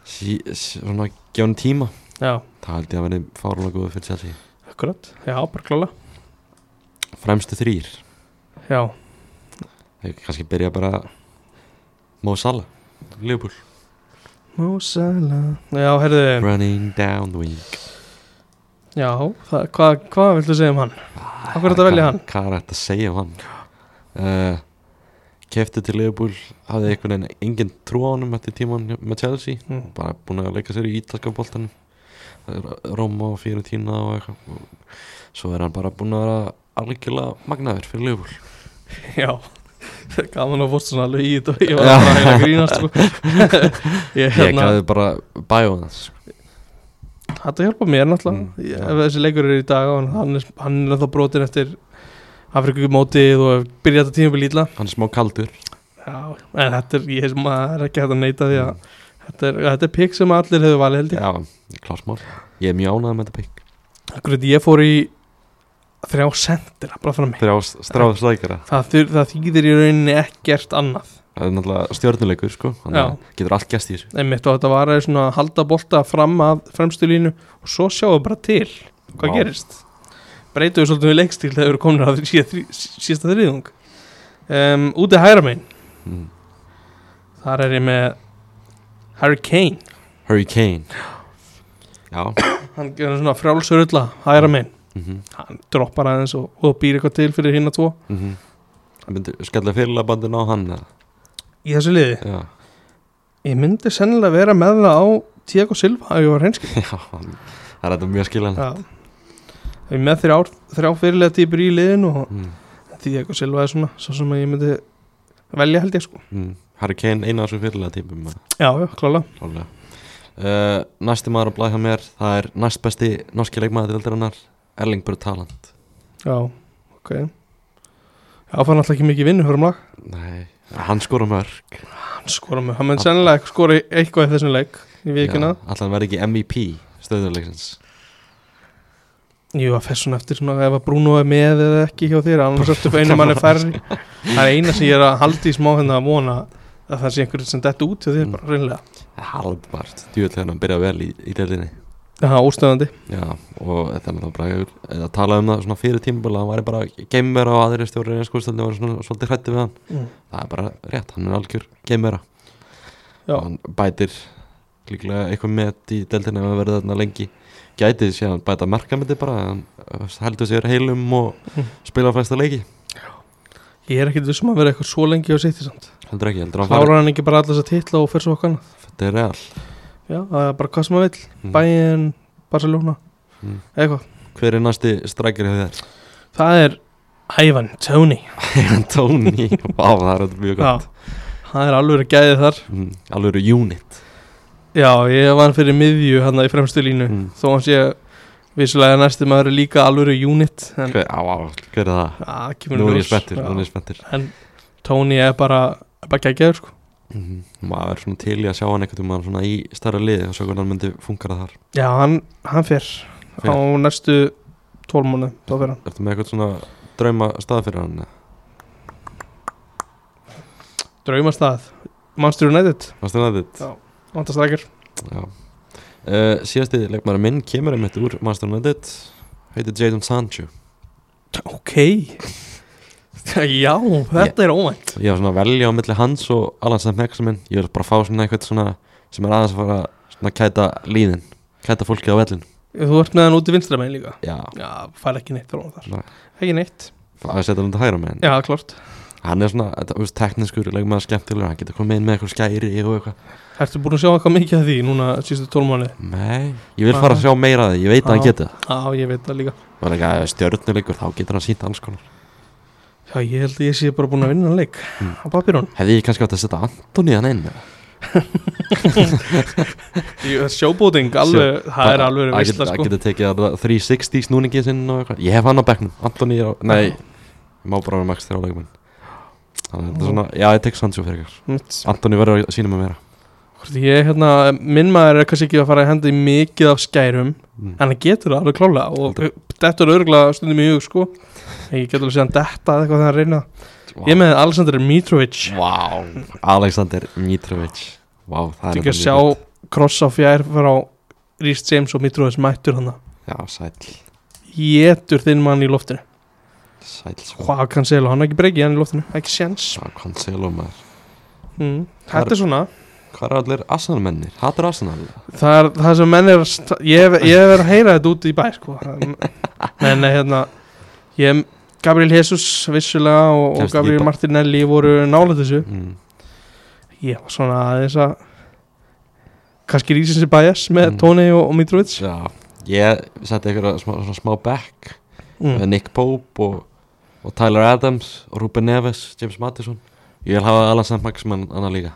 [SPEAKER 1] sí, svona gefa hann tíma.
[SPEAKER 2] Já,
[SPEAKER 1] það held ég að verði fárlega góður fyrir Chelsea.
[SPEAKER 2] Akkurat, já, bara klála.
[SPEAKER 1] Fremstu þrýr
[SPEAKER 2] Já,
[SPEAKER 1] Þeir kannski byrja bara Mo Salah. Liverpool.
[SPEAKER 2] Mo Salah. Já, herðu,
[SPEAKER 1] Running down the wing
[SPEAKER 2] já, hvað, hvað viltu segja um hann? Af hverju ertu að velja hann?
[SPEAKER 1] Hvað er þetta að segja um hann? Uh, Kefti til Liverpool hafði einhvern veginn engin trú á honum eftir tíman með Chelsea.
[SPEAKER 2] Mm.
[SPEAKER 1] bara búin að leika sér í ítalska boltanum. Roma og Fiorentina og eitthvað. Og svo er hann bara búin að vera algjörlega magnaður fyrir Liverpool. [laughs]
[SPEAKER 2] Já, [laughs] gaman að fórst svona alveg í þetta Ég var bara að að grínast sko. [laughs] Ég
[SPEAKER 1] ég
[SPEAKER 2] hérna
[SPEAKER 1] gæði bara bæjóð hans
[SPEAKER 2] Þetta hjálpa mér náttúrulega.
[SPEAKER 1] Mm,
[SPEAKER 2] Ég-. Ef þessi leikur er í dag og hann er, hann er þá brotin eftir Afrikumótið og byrja þetta tímabil ítla
[SPEAKER 1] hann er smá kaldur.
[SPEAKER 2] Já, en þetta er, ég sem að er ekki hægt að neita því að þetta er, þetta er pikk sem allir hefur valið held ég.
[SPEAKER 1] Já, klásmál ég er mjög ánægð með þetta pikk
[SPEAKER 2] Akkurat ég fór í þrjá sendir bara fram mig
[SPEAKER 1] þrjá stráð slækjara.
[SPEAKER 2] það, það þýðir í rauninni ekkert annað.
[SPEAKER 1] Það er náttúrulega stjörnuleikur sko. Þannig að getur allt gæst í þessu.
[SPEAKER 2] Einmitt og þetta var að að halda bolta fram að fremstu línu og svo sjáum við bara til hvað
[SPEAKER 1] Vá.
[SPEAKER 2] gerist breytum við svolítið við leikstíl þegar við erum komin þrí, síðasta þriðung um, úti hægra megin.
[SPEAKER 1] Mm.
[SPEAKER 2] þar er ég með Harry Kane.
[SPEAKER 1] Hurricane já.
[SPEAKER 2] Hann gerur svona frjálsörulla hægra megin.
[SPEAKER 1] Mm
[SPEAKER 2] hann droppar aðeins og, og býr eitthvað til fyrir hinn að tvo.
[SPEAKER 1] -hmm. það myndi skella fyrirlega bandin á hann eða?
[SPEAKER 2] í þessu liði?
[SPEAKER 1] Já,
[SPEAKER 2] ég myndi sennilega vera með það á Tiago Silva ef ég var hreinskil [laughs]
[SPEAKER 1] já hann, það er þetta mjög skiljan
[SPEAKER 2] Já Ég er með þrjá, þrjá fyrirlega týpur í liðin og
[SPEAKER 1] mm.
[SPEAKER 2] Tiago Silva er svona svo sem að ég myndi velja held ég sko.
[SPEAKER 1] Mm. Hurricane eina af þessu fyrirlega típum
[SPEAKER 2] Já, já,
[SPEAKER 1] klálega. Uh, næsti maður að blæða mér það er næst besti norski leikmaður til Erling Brut Haaland.
[SPEAKER 2] Já, ok. Já, fann alltaf ekki mikið vinnu fyrir lag.
[SPEAKER 1] Nei, hann skora mörg
[SPEAKER 2] Hann skora með, hann myndi sennilega skora eitthvað í þessum leik í vikuna
[SPEAKER 1] allan verði ekki MVP stöðuleiksins
[SPEAKER 2] Jú, að fess svona eftir svona ef að Bruno er með eða ekki hjá þér annars eftir [laughs] einu manni færri. Það er eina sem ég er að haldi í smá hérna að vona að það sé einhverjum sem dett út hjá þér
[SPEAKER 1] Mm.
[SPEAKER 2] bara reynlega
[SPEAKER 1] var djúvill hann byrja vel í, í deildinni.
[SPEAKER 2] Já, óstöðandi.
[SPEAKER 1] Já, og þetta er náttúrulega bara eða talað um það svona fyrir tímaböla hann væri bara geimvera og aðri stjóri í skúrstöldin var svona svolítið hrætti við hann.
[SPEAKER 2] Mm.
[SPEAKER 1] það er bara rétt, hann er algjör og hann bætir líklega eitthvað með í deildinni ef hann verður þarna lengi gætið síðan bæta markamöndi bara uh, heldur sér heilum og
[SPEAKER 2] Mm.
[SPEAKER 1] spila flesta leiki.
[SPEAKER 2] Ég er ekkit vissum að vera eitthvað svo lengi á sitt í samt.
[SPEAKER 1] Heldur ekki, heldur hann fara
[SPEAKER 2] Klárar hann ekki bara allas að titla og fyrir svo okkar
[SPEAKER 1] þetta er real.
[SPEAKER 2] Já, það er bara hvað sem maður vill.
[SPEAKER 1] Mm.
[SPEAKER 2] Bayern, Barcelona,
[SPEAKER 1] Mm.
[SPEAKER 2] eitthvað.
[SPEAKER 1] Hver er næsti strækir hjá þér?
[SPEAKER 2] Það er Ivan Tony [laughs]
[SPEAKER 1] Tony, vá það er mjög
[SPEAKER 2] Já,
[SPEAKER 1] gott
[SPEAKER 2] það er alveg gæðið þar.
[SPEAKER 1] Mm, alveg eru unit
[SPEAKER 2] Já, ég var fyrir miðju hann í fremstu línu
[SPEAKER 1] mm.
[SPEAKER 2] Þó hann sé vissulega næstu maður er líka alveg unit En
[SPEAKER 1] hver, á, á, hver er það?
[SPEAKER 2] Já, kemur
[SPEAKER 1] nú er ég
[SPEAKER 2] Já.
[SPEAKER 1] nú er ég spenntur
[SPEAKER 2] En Tony er bara, er bara gægjaður sko
[SPEAKER 1] mm maður er svona til í að sjá hann eitthvað um svona í starra liði og svo hvernig hann myndi fungara þar
[SPEAKER 2] Já, hann, hann Fer. Á næstu tólmánu Þá fer hann
[SPEAKER 1] Ertu með eitthvað svona drauma stað fyrir hann?
[SPEAKER 2] Draumastað Manchester United
[SPEAKER 1] Manstu það þetta?
[SPEAKER 2] Vantastrækir
[SPEAKER 1] Já. Uh, Síðasti leikmaður minn kemur einmitt úr Manchester United. Heitir Jadon Sancho.
[SPEAKER 2] Ok. [laughs] Já, þetta er óvænt.
[SPEAKER 1] Ég var svona að velja á milli hans og Alan Sam Hexamin Ég vil bara fá svona eitthvað svona sem er aðeins að fara svona að kæta líðin kæta fólkið á vellin
[SPEAKER 2] Þú ert með hann út í vinstra megin líka?
[SPEAKER 1] Já,
[SPEAKER 2] Já, fær ekki neitt frá hann þar.
[SPEAKER 1] Nei.
[SPEAKER 2] Ekki neitt.
[SPEAKER 1] Að setja hann til hægra með
[SPEAKER 2] Já, klart
[SPEAKER 1] Hann er svona, þú veist, tekniskur leikmaður skemmtilegur, hann getur komið inn með eitthvað skæri og eitthvað.
[SPEAKER 2] Ertu búin að sjá eitthvað mikið af því núna síðustu tólmáni
[SPEAKER 1] Nei, ég vil fara að sjá meira af því, ég veit að hann geti það.
[SPEAKER 2] Já, ég veit það líka.
[SPEAKER 1] Og líka stjörnuleikur, þá getur hann sínt alls konar.
[SPEAKER 2] Já, ég held að ég sé bara búin að vinna hann leik
[SPEAKER 1] Mm.
[SPEAKER 2] á papírun
[SPEAKER 1] Hefði ég kannski átt að setja Antoni hann inn eða?
[SPEAKER 2] Sjóbóting, alveg, það er alveg
[SPEAKER 1] geta-
[SPEAKER 2] sko.
[SPEAKER 1] Að geta tekið Þannig að þetta er svona, já ég tek Sancho fyrir ykkur. Antoni verður að sína mig meira.
[SPEAKER 2] Ég, hérna, minn maður er kannski ekki að fara að henda í mikið af skærum
[SPEAKER 1] mm.
[SPEAKER 2] en hann getur það alveg klálega og þetta er örgulega stundum í hug sko. Ég getur alveg síðan detta eða eitthvað þegar hann reyna. Ég er með Alexander Mitrovic.
[SPEAKER 1] Vá, Alexander Mitrovic. Vá, það er
[SPEAKER 2] ekki að sjá kross á fjær frá Rhys James og Mitrovic mættur hann.
[SPEAKER 1] Já, sæll,
[SPEAKER 2] Jétur þinn mann í loftinu. Hvað Cancelo, hann er ekki breykið hann í loftinu Ekki séns
[SPEAKER 1] Já, Cancelo maður
[SPEAKER 2] mm. Þetta er svona
[SPEAKER 1] Hvað er allir Arsenal mennir? Hattur Arsenal?
[SPEAKER 2] Það er það sem menn er að sta- Ég hef verið að heyra þetta út í bæ sko. En hérna ég, Gabriel Jesus vissulega og, og Gabriel. Martinelli voru nála þessu
[SPEAKER 1] Mm.
[SPEAKER 2] Ég var svona aðeins að kannski rísins í bæjas með
[SPEAKER 1] Mm.
[SPEAKER 2] Tony og, og Mitrovic
[SPEAKER 1] Já, ég setti ykkur smá, svona smá back
[SPEAKER 2] mm.
[SPEAKER 1] Nick Pope og, og Tyler Adams Ruben Neves, James Madison Ég vil hafa Alan St. Maximan annað líka.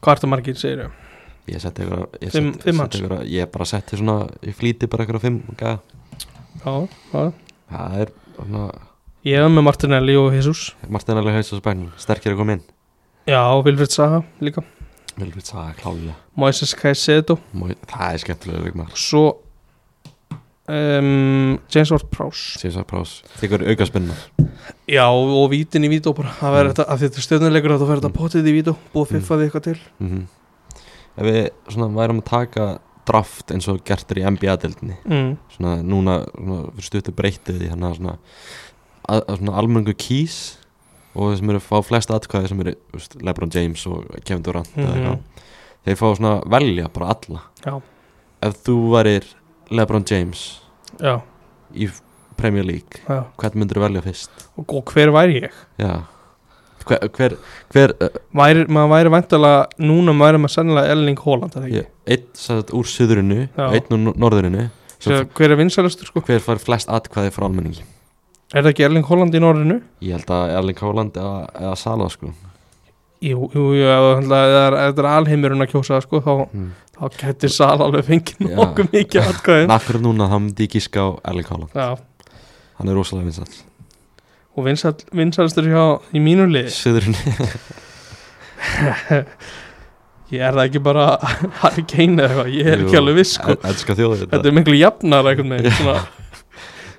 [SPEAKER 2] Hvað ertu margir, segir þau?
[SPEAKER 1] Ég setti ykkur ykkur- Ég bara setti svona, ég flýti bara ykkur á fimm.
[SPEAKER 2] Já, já.
[SPEAKER 1] Það er svona
[SPEAKER 2] Ég hef með Martinelli og Jesus.
[SPEAKER 1] Martin alveg haus og spænum, sterkir að koma inn
[SPEAKER 2] Já, og Vilfred Saha líka.
[SPEAKER 1] Vilfrið sagði klálega.
[SPEAKER 2] Moises Caicedo.
[SPEAKER 1] Mói- Það er skemmtilega leikmar
[SPEAKER 2] Svo um, James Ward-Prowse.
[SPEAKER 1] Síðan prás Þykkur auka spinnar
[SPEAKER 2] Já, og vítin í vító bara Það verður
[SPEAKER 1] Mm.
[SPEAKER 2] þetta, að þetta stjórnuleikur að það
[SPEAKER 1] Mm.
[SPEAKER 2] þetta potið í vító Búið
[SPEAKER 1] Mm.
[SPEAKER 2] fiffaði eitthvað til
[SPEAKER 1] mm Ef við svona værum að taka draft eins og gertur í NBA-dildinni
[SPEAKER 2] mm.
[SPEAKER 1] svona núna svona, fyrir stuttu breytið því þannig að svona, að, að svona almenningu kýs og þeir sem eru að fá flest atkvæði sem eru veist, Lebron James og Kevin Durant eða
[SPEAKER 2] Mhm.
[SPEAKER 1] eitthvað, þeir fá svona velja bara alla
[SPEAKER 2] Já.
[SPEAKER 1] ef þú værir Lebron James
[SPEAKER 2] Já,
[SPEAKER 1] í Premier League.
[SPEAKER 2] Já.
[SPEAKER 1] Hvern myndir þú velja fyrst?
[SPEAKER 2] Og, og hver væri ég?
[SPEAKER 1] já. Hver, hver, hver uh,
[SPEAKER 2] Væri, maður væri væntalega Núna væri maður sennilega Elling Holland
[SPEAKER 1] einn sagt, úr suðurinu
[SPEAKER 2] Já.
[SPEAKER 1] einn úr norðurinu.
[SPEAKER 2] Svo, hver er vinsælustur sko?
[SPEAKER 1] hver fær flest atkvæði frá almenningi?
[SPEAKER 2] Er það ekki Erling Holland í norðinu?
[SPEAKER 1] ég held að Erling Haaland eða, eða Sala sko.
[SPEAKER 2] Jú, jú, jú, ef það er, alheimurinn að kjósa sko, þá,
[SPEAKER 1] mm.
[SPEAKER 2] þá getur Sal alveg fengið nokkuð mikið [laughs] atkvæðin
[SPEAKER 1] En akkur núna þá myndi ég gíska á Erling Haaland.
[SPEAKER 2] Já,
[SPEAKER 1] Hann er rosalega vinsall
[SPEAKER 2] og vinsæl, vinsælustur hjá í mínu
[SPEAKER 1] Suðurinn [laughs]
[SPEAKER 2] Ég er það ekki bara Harry Kane eða eitthvað, ég er ekki alveg viss sko.
[SPEAKER 1] Elskar þjóðið
[SPEAKER 2] Þetta er miklu jafnar veginn svona,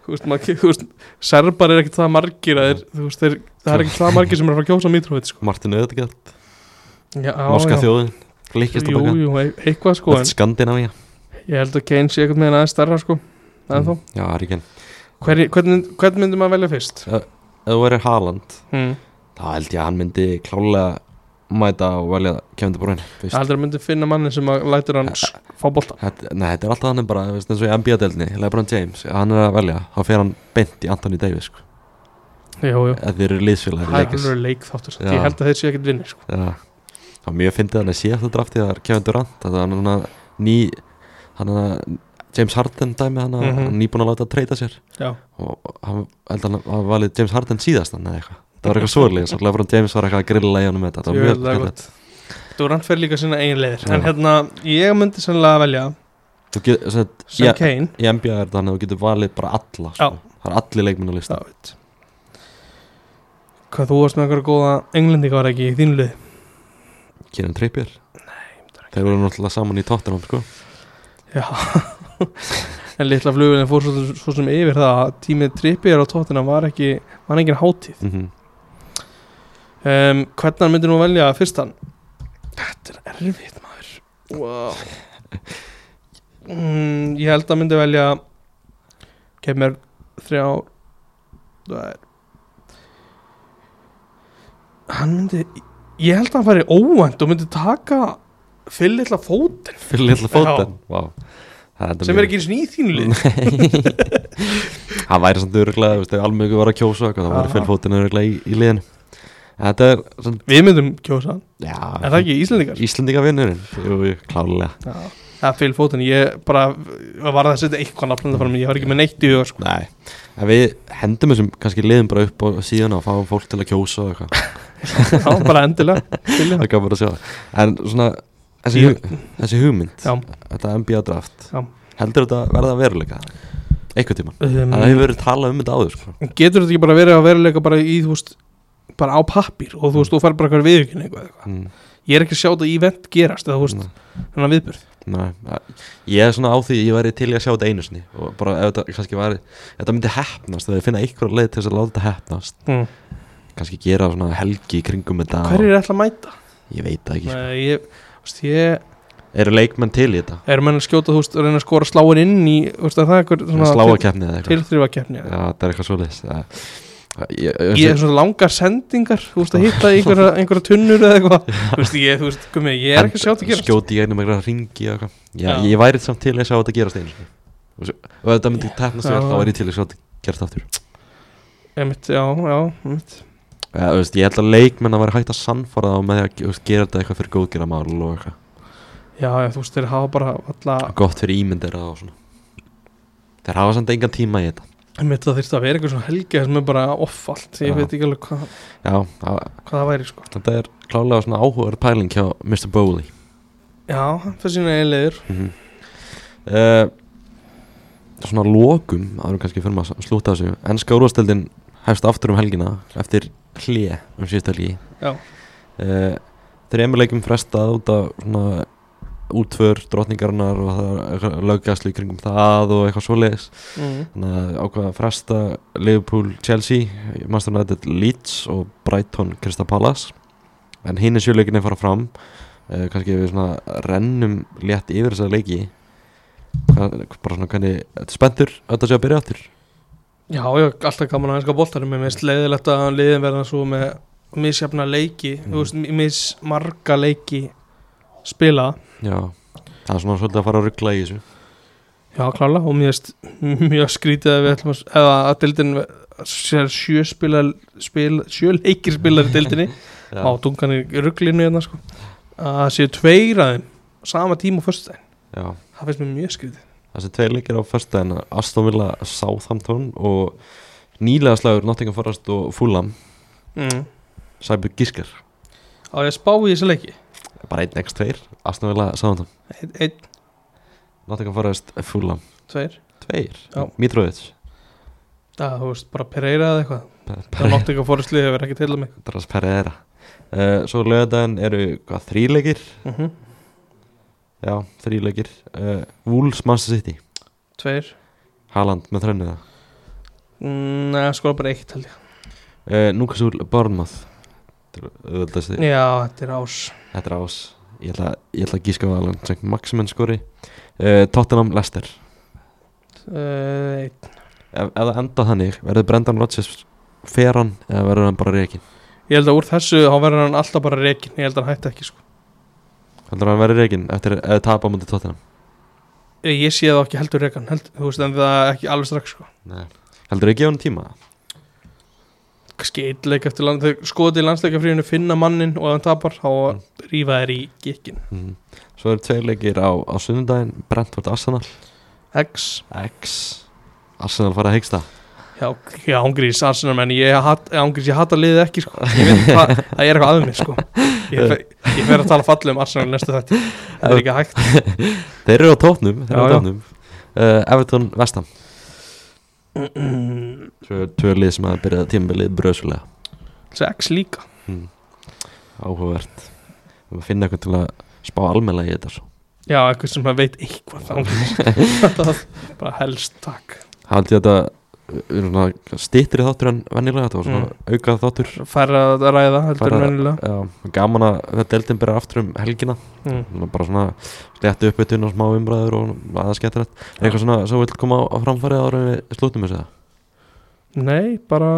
[SPEAKER 2] Þú veist, maður, þú veist Serbar er ekkert það margir þú veist, þeir, Það er ekkert það margir sem er að kjósa Mitrovic sko.
[SPEAKER 1] Martin Öðegard Norska þjóðin
[SPEAKER 2] Jú, jú, e- eitthvað sko en
[SPEAKER 1] Skandinávia
[SPEAKER 2] Ég held að Kane sé einhvern veginn aðeins stærra sko En þó
[SPEAKER 1] Já, það er ekki
[SPEAKER 2] Hvernig, hvernig, hvernig myndi maður velja fyrst?
[SPEAKER 1] Ef þú verður Haaland
[SPEAKER 2] Hmm.
[SPEAKER 1] Þá held ég að hann myndi klálega Mæta og velja Kevin De Bruyne fyrst.
[SPEAKER 2] heldur að myndi finna manni sem að lætur hann fá
[SPEAKER 1] Þetta- Nei, þetta er alltaf hann bara eins og í NBA-delni Lebron James, hann er að velja Þá fer hann beint í Anthony Davis sko.
[SPEAKER 2] Jú, jú
[SPEAKER 1] þeir eru liðsfélagar í
[SPEAKER 2] Það er
[SPEAKER 1] leikis
[SPEAKER 2] alveg leikþáttur. Ég held að þeir séu ekkert vinni sko.
[SPEAKER 1] Já, það var mjög fyndið hann að sé þetta draftið það var Kevin Durant það var hann að ný hann að James Harden dæmi hann að
[SPEAKER 2] Mhm.
[SPEAKER 1] hann nýbúin að láta að treyta sér.
[SPEAKER 2] Já,
[SPEAKER 1] og hann hann að hafa valið James Harden síðast hann eða eitthvað. Það var eitthvað svolítið svo Lebron James var eitthvað að grilla í honum þetta það var mjög
[SPEAKER 2] það er
[SPEAKER 1] skemmtilegt.
[SPEAKER 2] Durant fer líka sinna eigin leiðir. En hérna, ég myndi sennilega að velja
[SPEAKER 1] get, sem, Já.
[SPEAKER 2] Kane
[SPEAKER 1] í NBA er þetta hann að þú getur valið bara alla sko. það er allir leikminn á lista.
[SPEAKER 2] Já, Hvað þú varst með eitthvað góða englendinga var ekki í þínu lið
[SPEAKER 1] Kieran Trippier. Þeir voru náttúrulega saman í Tottenham sko.
[SPEAKER 2] Já En litla flugulinn fór svo, svo sem yfir það að tímið trippir á tóttina var ekki var engin hátíð
[SPEAKER 1] mm
[SPEAKER 2] um, Hvernig hann myndi nú velja fyrstan? Þetta er erfitt maður wow. mm, Ég held að myndi velja kemur þrjá það er Hann myndi Ég held að hann færi óvænt og myndi taka fyll litla fótinn
[SPEAKER 1] fyrir litla fóten wow. Það
[SPEAKER 2] sem er ekki eins og í þínu lið [laughs]
[SPEAKER 1] Það væri samt öruglega, ef almenningu var að kjósa þá væri
[SPEAKER 2] Já.
[SPEAKER 1] fylgfótinn öruglega í, í liðinu er svona,
[SPEAKER 2] Við myndum kjósa
[SPEAKER 1] já
[SPEAKER 2] Er það ekki Íslendingar?
[SPEAKER 1] Íslendingavinnurinn, jú, jú, klálega
[SPEAKER 2] það er fyll fótinn Ég bara var að setja eitthvað nafnum það fram Ég var ekki með neitt í huga sko.
[SPEAKER 1] Nei, en við hendum þessum kannski liðum bara upp á síðan og fáum fólk til að kjósa og eitthvað [laughs]
[SPEAKER 2] Já, bara endilega.
[SPEAKER 1] Það gaf bara að sjá það. En svona, þessi,
[SPEAKER 2] Ég-
[SPEAKER 1] hu þessi hugmynd,
[SPEAKER 2] Já,
[SPEAKER 1] þetta NBA draft
[SPEAKER 2] Já.
[SPEAKER 1] Heldur þetta verða að veruleika? einhvern tíma
[SPEAKER 2] um,
[SPEAKER 1] Það hefur verið talað um þetta áður sko.
[SPEAKER 2] getur þetta ekki bara verið að veruleika bara í, þú veist, bara á pappír og þú veist, þú fær bara eitthvað viðurkynning eitthvað, eitthvað.
[SPEAKER 1] mm.
[SPEAKER 2] ég er ekki að sjá þetta event gerast eða þú veist,
[SPEAKER 1] Nei.
[SPEAKER 2] þannig viðbjörð
[SPEAKER 1] Nei, að- ég er svona á því ég væri til að sjá þetta einu sinni og bara ef þetta kannski væri ef þetta myndi hefnast, ef þið finna einhverja leið til þess að láta þetta hefnast
[SPEAKER 2] mm.
[SPEAKER 1] kannski gera svona helgi kringum þetta
[SPEAKER 2] hver er ætla að mæta?
[SPEAKER 1] ég veit það ekki, sko.
[SPEAKER 2] Nei, ég, veist, ég
[SPEAKER 1] eru leikmenn til í þetta?
[SPEAKER 2] Er menn að skjóta, þú veist, að reyna að skora sláin inn í, þú veist, að það er eitthvað svona
[SPEAKER 1] sláakefni eða eitthvað?
[SPEAKER 2] tilþrýfa keppni
[SPEAKER 1] Já, það er eitthvað svoleiðis Það- ég,
[SPEAKER 2] er svona langar sendingar þú veist, að [laughs] hitta einhverja, einhverja tunnur eða eitthvað. Þú veist, ég, þú veist, gumi, ég er ekki að sjá þetta gerast.
[SPEAKER 1] Skjóti í einum eitthvað ringi og eitthvað. Já,
[SPEAKER 2] Já.
[SPEAKER 1] ég væri samt til að sjá þetta gerast einu og svo- og ef þetta myndi tefnast þá væri ég til að sjá þetta gerast aftur Ja, veist, ég held að leikmenn að vera hægt að sannfara þá með því að gera þetta eitthvað fyrir góðgerðamál og eitthvað.
[SPEAKER 2] Já, já, þú veist, þeir hafa bara alla,
[SPEAKER 1] gott fyrir ímyndir og svona. Þeir hafa samt engan tíma í þetta.
[SPEAKER 2] Einmitt það þyrfti að vera eitthvað svona helgi sem er bara offalt, ég
[SPEAKER 1] Já.
[SPEAKER 2] veit ekki alveg hvað, hvað það væri, sko.
[SPEAKER 1] þetta er klálega svona áhugaður pæling hjá Mr. Bowley.
[SPEAKER 2] Já, fyrir sína eiginlegur
[SPEAKER 1] mm -hmm. svona lokum það eru kannski fyrir maður að slúta þessu. Ennska úrvasteldin hefst aftur um helgina eftir hlje um síðust helgi uh, þreymur leikum frestað út af svona útför drotningarinnar og það er löggaslu kringum það og eitthvað svoleiðis.
[SPEAKER 2] Mm.
[SPEAKER 1] þannig að ákvaða að fresta Liverpool, Chelsea, Master United Leeds og Brighton, Crystal Palace. En hinn er sjöleikinni fara fram. Uh, kannski við svona rennum létt yfir þessa leiki. Hvað, bara svona hvernig þetta er spenntur að þetta sé að byrja áttur
[SPEAKER 2] já, já, alltaf gaman að enska boltarum með mest leiðilegt að liðin verða svo með misjafna leiki,
[SPEAKER 1] Mm.
[SPEAKER 2] veist, mismarga leiki spila
[SPEAKER 1] já, það er svona svolítið að fara að ruggla í þessu.
[SPEAKER 2] Já, klálega og mér veist mjög skrítið að við ætlum að eða að dildin sér sjö spila spil, sjö leikir spilar í dildinni [laughs] á dungan í rugglinu hérna sko. Að séu tveir að þeim á sama tíma föstudaginn.
[SPEAKER 1] Já,
[SPEAKER 2] það finnst mér mjög skrítið
[SPEAKER 1] þessi tvei leikir á föstudaginn Aston Villa, Southampton og nýlega slagur Nottingham Forest og Fulham.
[SPEAKER 2] Mm.
[SPEAKER 1] Sæbjörg Gískar
[SPEAKER 2] á ég spá í þessu leiki?
[SPEAKER 1] Bara 1x2, Aston Villa, Southampton.
[SPEAKER 2] Einn, ein,
[SPEAKER 1] Nottingham Forest, Fulham.
[SPEAKER 2] Tveir.
[SPEAKER 1] Tveir,
[SPEAKER 2] Já.
[SPEAKER 1] Mitrovic.
[SPEAKER 2] Það, þú veist, bara Pereira eða eitthvað. Það nátt ekki að fórustlið hefur ekki til að mig.
[SPEAKER 1] Dras Pereira. Uh, Svo lögadaginn eru hvað, þríleikir
[SPEAKER 2] mm -hmm.
[SPEAKER 1] Já, þríleikir uh, Wolves Manchester City.
[SPEAKER 2] Tveir.
[SPEAKER 1] Haaland með þrenniða
[SPEAKER 2] mm, neða, sko bara eitt held ég.
[SPEAKER 1] Uh, Newcastle Bournemouth. Þetta er
[SPEAKER 2] já, þetta er ás.
[SPEAKER 1] Þetta er ás. Ég ætla, ég ætla að gíska á Alan Sankt Maximin skori. Uh, Tottenham Leicester.
[SPEAKER 2] Einn.
[SPEAKER 1] Ef, ef það enda þannig Verður Brendan Rodgers feran Eða verður hann bara reikin
[SPEAKER 2] ég held að úr þessu þá verður hann alltaf bara reikin ég held að hann hætti ekki sko
[SPEAKER 1] Heldur hann verður reikin Eftir að tapa á mútið Tottenham?
[SPEAKER 2] Ég, ég sé það ekki heldur rekan held, Þú veist en það ekki alveg strax sko.
[SPEAKER 1] Heldur þau gefa hann tíma?
[SPEAKER 2] Kannski eitt leik eftir land skoðið í landsleikafríðinu finna mannin og ef hann tapar þá
[SPEAKER 1] Mm.
[SPEAKER 2] rífa þær í gikkin
[SPEAKER 1] mm. Svo eru tveir leikir á, á sunnudaginn Brentford Arsenal
[SPEAKER 2] X.
[SPEAKER 1] X. Arsenal fara að hegsta
[SPEAKER 2] Já, ángrís Arsenal menn Ég, ángrís, ég hata liðið ekki sko. Ég veit hvað Það er eitthvað að mér sko. Ég, ég fer að tala falli um Arsenal næstu þetta Það er ekki hægt. [laughs]
[SPEAKER 1] Þeir eru á tóknum Þeir eru á tóknum uh, Everton Vestam Svo eru tvö lið sem að byrja tímabilið bröðsulega
[SPEAKER 2] Þessi X líka.
[SPEAKER 1] Mm. Áhugavert. Við erum að finna eitthvað til að spá almennilega í þetta svo.
[SPEAKER 2] Já, eitthvað sem maður veit eitthvað ángrís [laughs] [laughs] Bara helst takk.
[SPEAKER 1] Haldi ég þetta stýttri þáttur en venjulega Þetta var svona aukað þáttur
[SPEAKER 2] Færra að ræða heldur en venjulega
[SPEAKER 1] Já, gaman að þetta deildin byrja aftur um helgina
[SPEAKER 2] mm.
[SPEAKER 1] Bara svona sléttu upp við og smá umræður og aðeins skemmtilegt Er eitthvað svona sem vil koma á, framfæri ára við slútum þessu það?
[SPEAKER 2] Nei, bara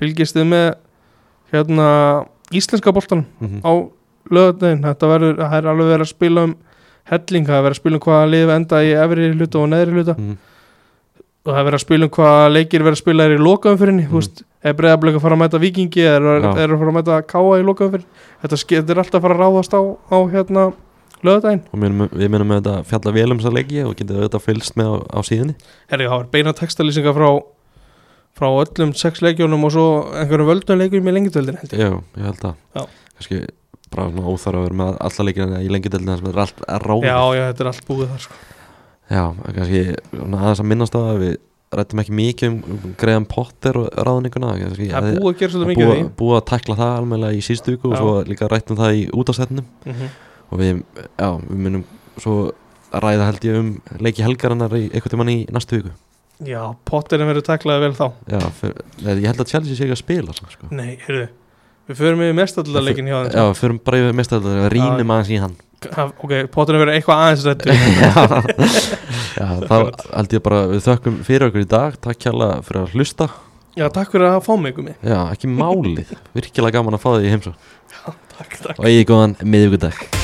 [SPEAKER 2] fylgist þið með hérna íslenska boltanum
[SPEAKER 1] Mm -hmm.
[SPEAKER 2] á lögadaginn þetta verður, það er alveg verið að spila um helling, það er verið að spila um hvaða lið enda í efri hluta og neðri hluta
[SPEAKER 1] mm.
[SPEAKER 2] Og það er verið að spila um hvaða leikir verið að spila er í lokaumfyrinni, þú veist. Er breyðablik að fara að mæta vikingi eða er, er að fara að mæta káa í lokaumfyrinni þetta, þetta er alltaf að fara að ráðast á, á hérna lögadaginn
[SPEAKER 1] Og minnum, við minnum með þetta fjalla vel um þessa leiki og getið þetta fylgst með á, á síðunni.
[SPEAKER 2] Herri, það var beina textalýsingar frá frá öllum sex leikjónum og svo einhverjum völdum leikjum í lengjadöldin.
[SPEAKER 1] Já, ég held að
[SPEAKER 2] Já.
[SPEAKER 1] Kannski bara svona óþar að vera með alla leikina í lengjudeldina sem er allt að ráða
[SPEAKER 2] Já, já, þetta er allt búið þar sko.
[SPEAKER 1] Já, kannski aðeins að minnast að við rættum ekki mikið um, Graham Potter og ráðninguna kannski,
[SPEAKER 2] Það búið að gera
[SPEAKER 1] að
[SPEAKER 2] svolítið mikið
[SPEAKER 1] búið,
[SPEAKER 2] af
[SPEAKER 1] búið að tækla það almennilega í síðustu viku og svo líka rættum það í útastættinum
[SPEAKER 2] því mm
[SPEAKER 1] og við, já, við munum svo ræða held ég um leiki helgarinnar í eitthvað tímann í næstu viku.
[SPEAKER 2] Já, potterinn verður taklaði vel þá.
[SPEAKER 1] Já, fyr, ég held að Chelsea sé ekki að spila sko.
[SPEAKER 2] Nei, heyrðu Við förum við mestallarleikin hjá þeim.
[SPEAKER 1] Já, fyrir bara yfir mestað rínum aðeins í hann.
[SPEAKER 2] Ha, Ok, potterinn verður eitthvað aðeins rættu [laughs] [laughs]
[SPEAKER 1] Já, þá held ég bara við þökkum fyrir okkur í dag. Takk kjalla fyrir að hlusta.
[SPEAKER 2] Já, takk fyrir að fá mig um mig
[SPEAKER 1] Já, ekki málið. Virkilega gaman að fá þig í heimsó
[SPEAKER 2] Takk, takk.
[SPEAKER 1] Og ég góðan miðvíkudag